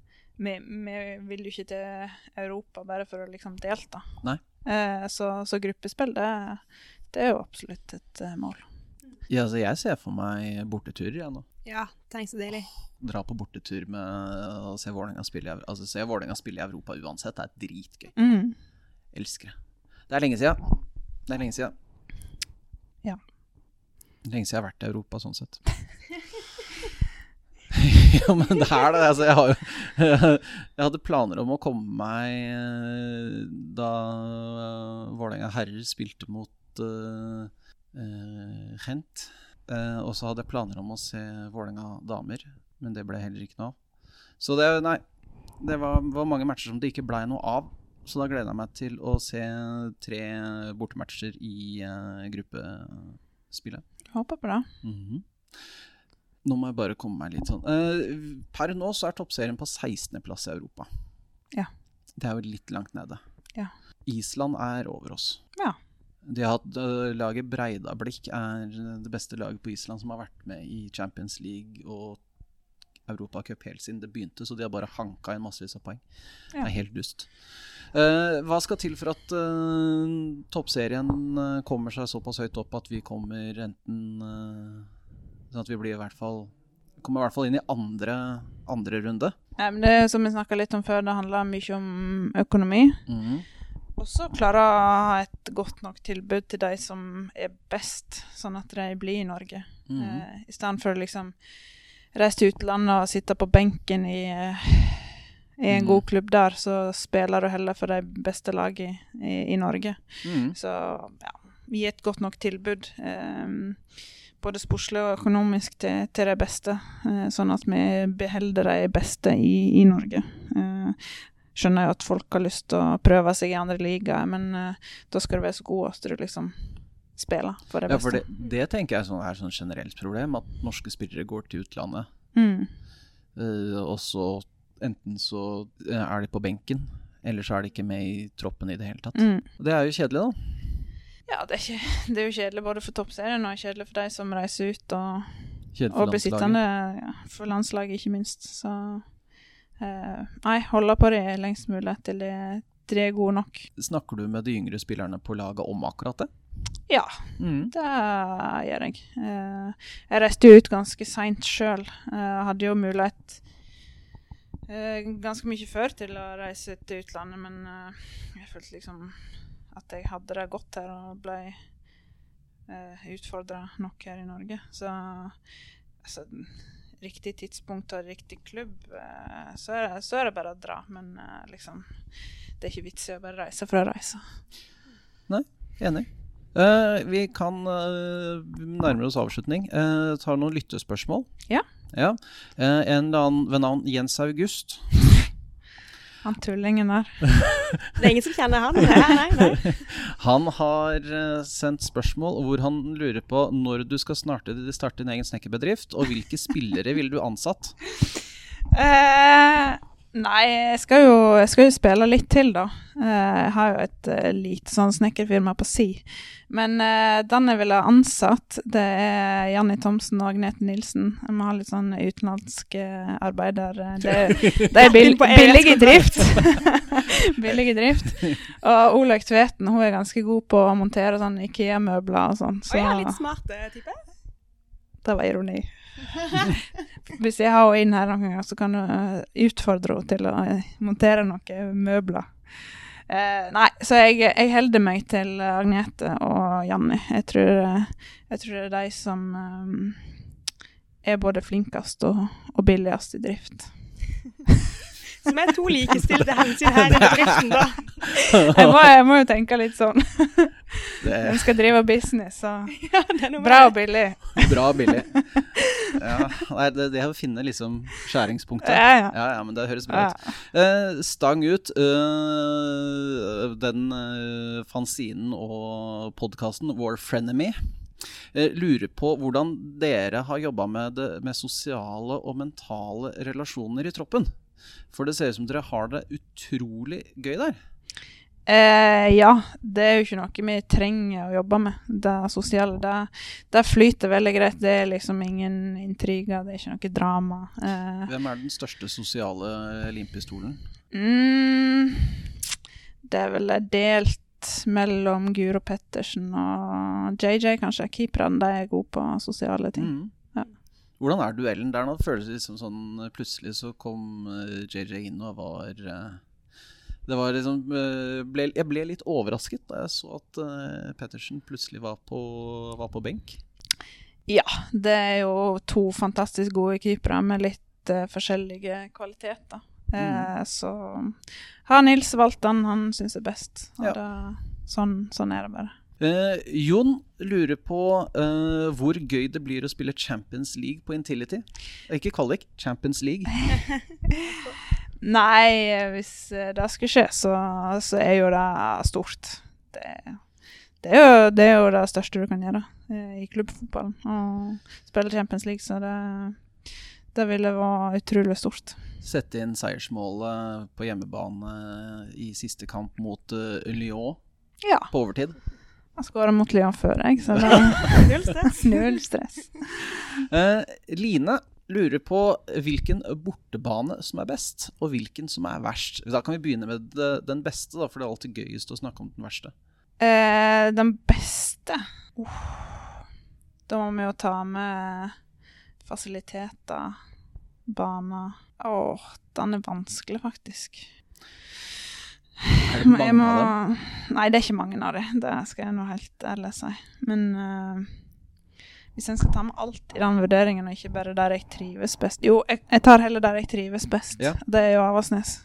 vi, vi vil jo ikke til Europa bare for å liksom delta. Nei. Eh, så, så gruppespill, det, det er jo absolutt et eh, mål. Ja, altså, jeg ser for meg borteturer, jeg nå. Ja, tenk så deilig. dra på bortetur med å se Vålerenga spille, altså, spille i Europa uansett. Det er dritgøy. Mm. Elsker det. Det er lenge siden. Det er lenge siden. Ja. Lenge siden jeg har vært i Europa, sånn sett. (laughs) (laughs) ja, men det er det. Altså, jeg har (laughs) Jeg hadde planer om å komme meg eh, da Vålerenga herrer spilte mot uh, Gent. Uh, og så hadde jeg planer om å se Vålerenga damer, men det ble heller ikke noe av. Så det, nei, det var, var mange matcher som det ikke blei noe av. Så da gleder jeg meg til å se tre bortematcher i uh, gruppespillet. Håper på det. Mhm. Nå må jeg bare komme meg litt sånn Eh, Per nå så er toppserien på 16.-plass i Europa. Ja. Det er jo litt langt nede. Ja. Island er over oss. Ja. De har hatt øh, Laget Breidablikk er det beste laget på Island som har vært med i Champions League og Europacup helt siden det begynte, så de har bare hanka inn massevis av poeng. Det er helt dust. Eh, hva skal til for at øh, toppserien øh, kommer seg såpass høyt opp at vi kommer enten Sånn at vi blir i hvert fall Kommer i hvert fall inn i andre, andre runde. Ja, men det som vi snakka litt om før, det handler mye om økonomi. Mm. Og så klare å ha et godt nok tilbud til de som er best, sånn at de blir i Norge. Mm. Eh, I stedet for å liksom reise til utlandet og sitte på benken i, eh, i en Mhm. god klubb der, så spiller du heller for de beste lagene i, i Norge. Mm. Så ja, gi et godt nok tilbud. Eh, både sportslig og økonomisk til, til de beste, eh, sånn at vi beholder de beste i, i Norge. Eh, skjønner jo at folk har lyst til å prøve seg i andre ligaer, men eh, da skal du være så god at du liksom spiller for de Ja, beste. for det, det tenker jeg sånn, er sånn generelt problem, at norske spillere går til utlandet. Mm. Eh, og så enten så eh, er de på benken, eller så er de ikke med i troppen i det hele tatt. Mm. Og Det er jo kjedelig, da. Ja, det er, ikke, (laughs) det er jo kjedelig både for toppserien og kjedelig for de som reiser ut og, Kjedelig for og blir sittende ja, for landslaget, ikke minst. Så eh, nei, holde på det lengst mulig til de, til de er gode nok. Snakker du med de yngre spillerne på laget om akkurat det? Ja, Mm. det gjør jeg. Eh, jeg reiste jo ut ganske seint sjøl. Jeg hadde jo mulighet eh, ganske mye før til å reise til utlandet, men eh, jeg følte liksom at jeg hadde det godt her og ble uh, utfordra nok her i Norge. Så altså, riktig tidspunkt og riktig klubb, eh, så, er det, så er det bare å dra. Men eh, liksom Det er ikke vits i å bare reise for å reise. Nei, Enig. Uh, vi kan uh, nærme oss avslutning. Uh, tar noen lyttespørsmål. Ja. Ja. Eh, en eller annen ved navn Jens August. (laughs) Han tullingen der. (laughs) Det er ingen som kjenner han. Nei, nei, nei. (laughs) Han har eh, sendt spørsmål hvor han lurer på når du skal starte, starte din egen snekkerbedrift, og hvilke spillere ville du ansatt? Eh, nei, jeg skal, jo, jeg skal jo spille litt til, da. Eh, jeg har jo et eh, lite sånn snekkerfirma på si. Men uh, den jeg ville ansatt, det er Janni Thomsen og Agnete Nilsen. Jeg må ha litt sånn utenlandske arbeider. Det, (laughs) det er bill, billig i drift. (laughs) billig drift. Og Olaug Tveten hun er ganske god på å montere sånn Ikea-møbler og sånn. Så jeg er litt smart type. det var ironi. (laughs) Hvis jeg har henne inn her noen gang, så kan eh, utfordre henne til å eh, montere noen møbler. Eh, nei, så jeg, jeg holder meg til Agnete og Janni. Jeg tror, jeg tror det er de som um, er både flinkest og, og billigst i drift. (laughs) Som er to likestilte hensyn her i bedriften, da. (laughs) Jeg må, jeg må jo tenke litt sånn. (laughs) Er skal drive business, så Ja, det noe bra og billig. bra og billig. (laughs) Ja, nei, det, det å finne liksom skjæringspunktet. Ja, ja. Ja, ja, men det høres bra Ja. ut. Eh, stang ut. Uh, den uh, fanzinen og podkasten War Frenemy eh, lurer på hvordan dere har jobba med, det- med sosiale og mentale relasjoner i troppen. For det ser ut som dere har det utrolig gøy der. Eh, ja, det er jo ikke noe vi trenger å jobbe med. Det sosiale, det, det flyter veldig greit. Det er liksom ingen intriger, det er ikke noe drama. Eh, Hvem er den største sosiale limpistolen? mm, det er vel delt mellom Guro Pettersen og JJ, kanskje. Keeperne de er gode på sosiale ting. Mm. Hvordan er duellen der nå? Det føles liksom sånn Plutselig så kom eh, JJ inn og var eh, Det var liksom eh, ble, Jeg ble litt overrasket da jeg så at eh, Pettersen plutselig var på, var på benk. Ja, det er jo to fantastisk gode keepere med litt uh, forskjellige kvaliteter. Eh, så har Nils valgt den han syns er best. Og Ja. det, sånn, sånn er det bare. Eh, Jon lurer på eh, hvor gøy det blir å spille Champions League på Intility. Eh, Ikke kvalik, Champions League. (laughs) Nei, eh, hvis eh, det skal skje, så, så er jo det stort. Det, det, er jo, det er jo det største du kan gjøre eh, i klubbfotballen. Å spille Champions League, så det, det ville vært utrolig stort. Sette inn seiersmålet på hjemmebane i siste kamp mot eh, Lyon Ja. på overtid. Jeg skåra mot Lyon før, jeg, så det (laughs) null stress. (laughs) null stress. Uh, Line lurer på hvilken bortebane som er best, og hvilken som er verst. Da kan vi begynne med det, den beste, da, for det er alltid gøyest å snakke om den verste. Uh, den beste uh. Da må vi jo ta med fasiliteter, baner Åh, den er vanskelig, faktisk. Er det mange må, av dem? nei, det er ikke mange av dem. Det skal jeg nå helt ærlig si. Men uh, hvis en skal ta med alt i den vurderingen, og ikke bare der jeg trives best Jo, jeg, jeg tar heller der jeg trives best. Ja. Det er jo Avaldsnes.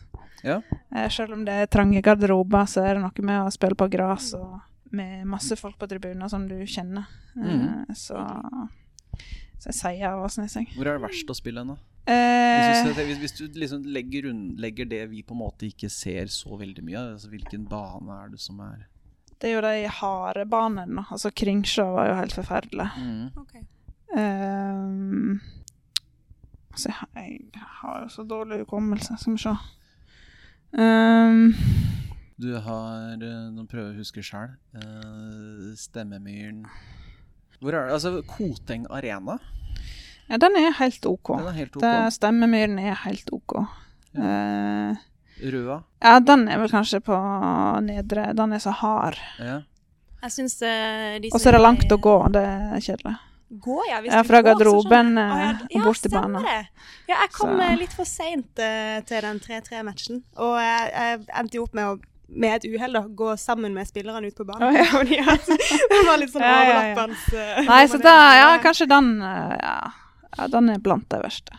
Ja. Uh, selv om det er trange garderober, så er det noe med å spille på gress og med masse folk på tribuner som du kjenner. Uh, mm. så, så jeg sier Avaldsnes, jeg. Hvor er det verst å spille hen, da? Hvis, Eh, du, hvis, du liksom legger, rund, legger det vi på en måte ikke ser så veldig mye av, altså hvilken bane er det som er det er jo de harde banene. Altså, Kringsjå var jo helt forferdelig. mm. Okay. Um, altså, jeg, har- jeg har jo så dårlig hukommelse. Skal vi se. Um, Du har eh, Nå prøver jeg å huske sjøl. Stemmemyren Hvor er det? Altså, Koteng Arena? Ja, den er helt OK. Den er helt ok. Det, stemmemyren er helt OK. Eh, Røa? ja, den er vel kanskje på nedre Den er så hard. Ja. Jeg syns uh, de Og så er det langt å gå. Det er kjedelig. Gå, ja. Hvis Ja, fra garderoben sånn. ah, ja, og bort til banen. det. Ja, jeg kom Så- eh, litt for seint uh, til den 3-3-matchen. Og jeg, jeg endte jo opp med å med et uhell da, gå sammen med spillerne ut på banen. Oh, ja. Fordi at (laughs) det var litt sånn Ja, ja, ja. overlappende eh, Nei, så da, ja, kanskje den eh, ja, ja, den er blant de verste.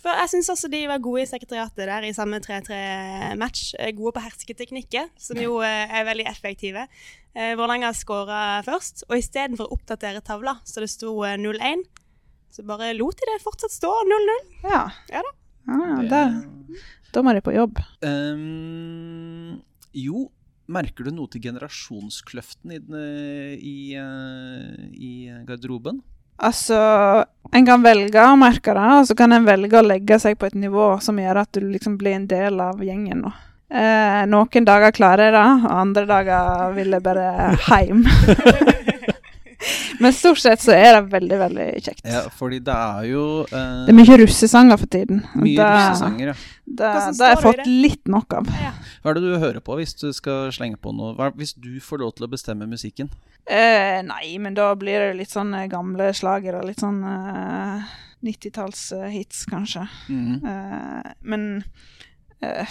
For jeg syns også de var gode i sekretariatet der i samme 3-3-match. Eh, Gode på hersketeknikker, som jo eh, er veldig effektive. Eh, Vålerenga skåra først, og istedenfor å oppdatere tavla så det sto eh, 0-1, så bare lot de det fortsatt stå 0-0. Ja. Ja da. Ah, der, da må de på jobb. Um, jo, merker du noe til generasjonskløften i, i, i garderoben? Altså, en kan velge å merke det, og så kan en velge å legge seg på et nivå som gjør at du liksom blir en del av gjengen. nå. Eh, noen dager klarer jeg det, og andre dager vil jeg bare hjem. (laughs) (laughs) Men stort sett så er det veldig, veldig kjekt. Ja, fordi det er jo uh, Det er mye russesanger for tiden. mye det, russesanger. Ja. Det, har jeg fått litt nok av. Hva er det du hører på hvis du skal slenge på noe? Hva, hvis du får lov til å bestemme musikken? Uh, nei, men da blir det litt sånn eh, gamle slager og litt sånn uh, 90-tallshits, kanskje. Mhm. Eh, men eh,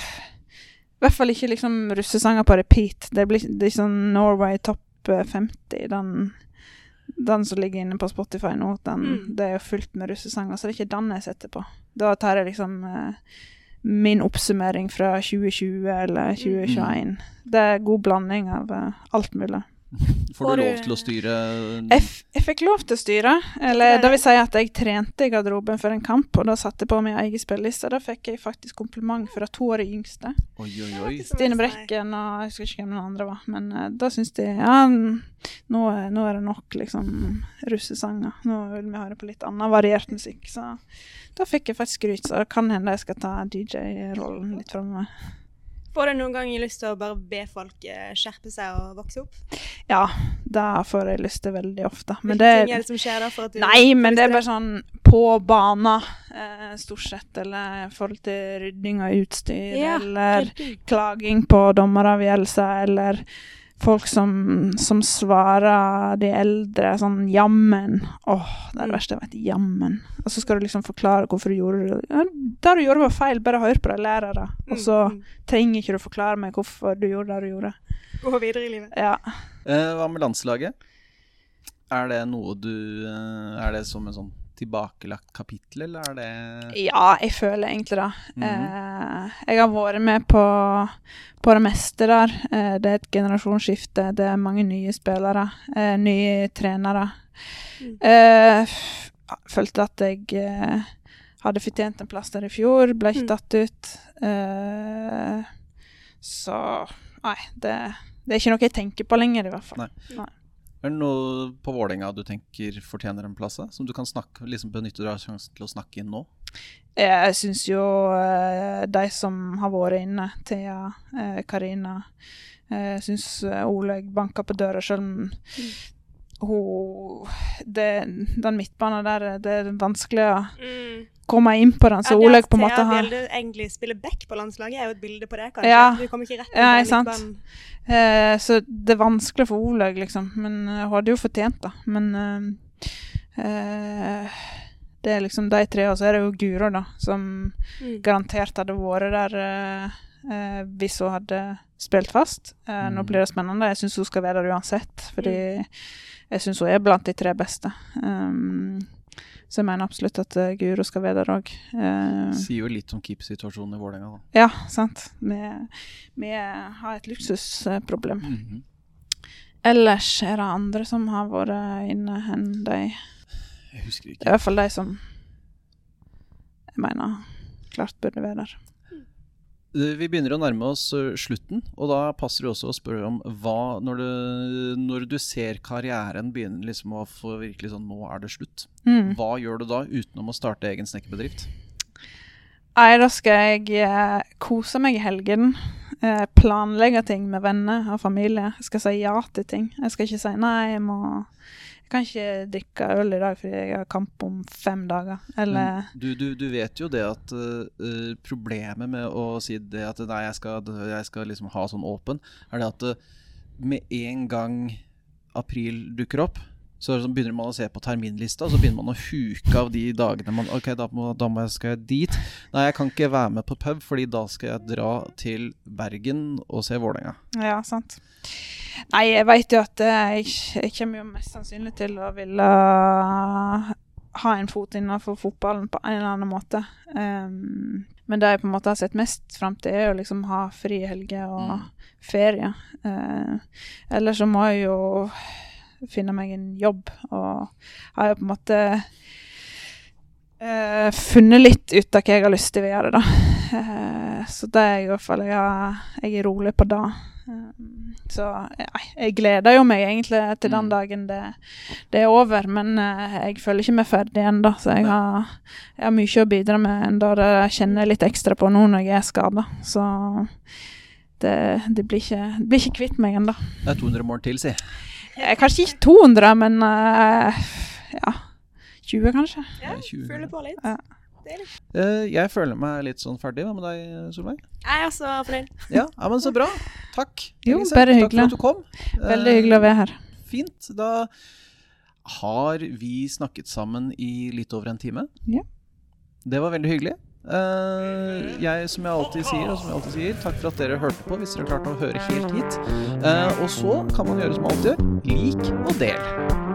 i hvert fall ikke liksom russesanger på repeat. Det blir det ikke sånn Norway Top eh, 50. Den, den som ligger inne på Spotify nå, den, Mm. det er jo fullt med russesanger, så det er ikke den jeg setter på. Da tar jeg liksom eh, min oppsummering fra 2020 eller 2021. Det er god blanding av eh, alt mulig. Får du lov til å styre Jeg, f jeg fikk lov til å styre. Eller det vil si at jeg trente i garderoben for en kamp, og da satte jeg på min egen spilleliste. Da fikk jeg faktisk kompliment fra to av de yngste. Oi, oi, oi. Stine Brekken og jeg husker ikke hvem den andre var. Men uh, da syns de ja, nå, nå er det nok liksom russesanger. Nå vil vi høre på litt annen variert musikk. Så da fikk jeg faktisk skryt, så det kan hende jeg skal ta DJ-rollen litt framover. Får du noen gang lyst til å bare be folk eh, skjerpe seg og vokse opp? Ja, det får jeg lyst til veldig ofte. Men Hvilke det ting er det som skjer da? for at du Nei, men det er bare sånn på banen, eh, stort sett. Eller i forhold til rydding av utstyr, Ja, eller klaging på dommeravgjørelser, eller folk som, som svarer de eldre sånn jammen. Åh, det er det Mm. verste jeg vet. Jammen. Og så skal du liksom forklare hvorfor du gjorde det. Ja, det du gjorde var feil, bare hør på deg, lærere. Og så Mm, trenger ikke du forklare meg hvorfor du gjorde det du gjorde. mm. Gå videre i livet. Ja. Eh, hva med landslaget? Er det noe du eh, Er det som en sånn tilbakelagt kapittel, eller er det Ja, jeg føler egentlig det. Mhm. eh, jeg har vært med på, på det meste der. Eh, det er et generasjonsskifte. Det er mange nye spillere. Eh, nye trenere. Mm. Eh, følte at jeg eh, hadde fortjent en plass der i fjor. Ble ikke Mm. tatt ut. Eh, så Nei, det, det er ikke noe jeg tenker på lenger, i hvert fall. Nei. Er det noe på Vålerenga du tenker fortjener en plass? Som du kan snakke, liksom benytte deg av sjansen til å snakke inn nå? Jeg syns jo eh, de som har vært inne, Thea, eh, Karina Jeg syns Oleg Olaug banka på døra, selv om hun det, Den midtbanen der, det er vanskelig å Mm. Komme inn på den. Så Ja, det Olaug på en måte har Bjelde egentlig spiller back på landslaget, er jo et bilde på det, kanskje. Ja. Du kommer ikke rett inn Ja, det. sant. midtbanen. eh, Så det er vanskelig for Oleg, liksom. Men eh, hun hadde jo fortjent det. Men eh, eh, det er liksom de tre, og så er det jo Guro, da, som Mm. garantert hadde vært der eh, eh, hvis hun hadde spilt fast. Eh, Nå Mm. blir det spennende. Jeg syns hun skal være der uansett, fordi jeg syns hun er blant de tre beste. Um, så jeg mener absolutt at uh, Guro skal være der òg. Sier jo litt om keepersituasjonen i Vålerenga, da. ja, sant. Vi, vi har et luksusproblem. Mhm. Ellers er det andre som har vært inne enn de. Jeg husker ikke. Det er i hvert fall de som jeg mener klart burde være der. Eh, Vi begynner å nærme oss eh, slutten, og da passer det også å spørre om hva Når du, når du ser karrieren begynne liksom å få virkelig sånn Nå er det slutt. Mm. Hva gjør du da utenom å starte egen snekkerbedrift? Nei, da skal jeg eh, kose meg i helgen. Eh, planlegge ting med venner og familie. Jeg skal si ja til ting. Jeg skal ikke si nei, jeg må Jeg kan ikke drikke øl i dag fordi jeg har kamp om fem dager. Eller du, du, du vet jo det at eh, problemet med å si det at nei, jeg skal, jeg skal liksom ha sånn åpen, er det at uh, med en gang april dukker opp, så sånn, begynner man å se på terminlista, så begynner man å huke av de dagene man Ok, da, må, da må jeg, skal jeg dit. Nei, jeg kan ikke være med på pub, fordi da skal jeg dra til Bergen og se Vålerenga. Ja, sant. Nei, jeg vet jo at eh, jeg, jeg kommer jo mest sannsynlig til å ville ha en fot innenfor fotballen på en eller annen måte. Um, men det jeg på en måte har sett mest fram til, er å liksom ha fri helger og Mm. ferie. Uh, Eller så må jeg jo finne meg en jobb, og har jo på en måte uh, funnet litt ut av hva jeg har lyst til å gjøre, da. Uh, så det er i hvert fall Jeg, jeg er rolig på det. Eh, så jeg, jeg gleder jo meg egentlig til den Mm. dagen det, det er over, men uh, jeg føler ikke meg ferdig ennå, så jeg har, jeg har mye å bidra med enda det kjenner jeg litt ekstra på nå når jeg er skada. Så det, det blir ikke, det blir ikke kvitt meg ennå. Det er 200 mål til, si. Eh, Kanskje ikke 200, men eh, ja 20 kanskje. Ja, 20. Føler på litt. Ja. Eh, jeg føler meg litt sånn ferdig. Hva med deg, Solveig? Jeg er også fornøyd. Ja, ja, men så bra. Takk. Jo, Elise. bare Takk for at du kom. Veldig hyggelig å være her. Fint. Da har vi snakket sammen i litt over en time. Ja. Det var veldig hyggelig. Eh, jeg, som jeg alltid sier, og som jeg alltid sier, takk for at dere hørte på, hvis dere klarte å høre helt hit. Uh, og så kan man gjøre som man alltid gjør. Lik og del.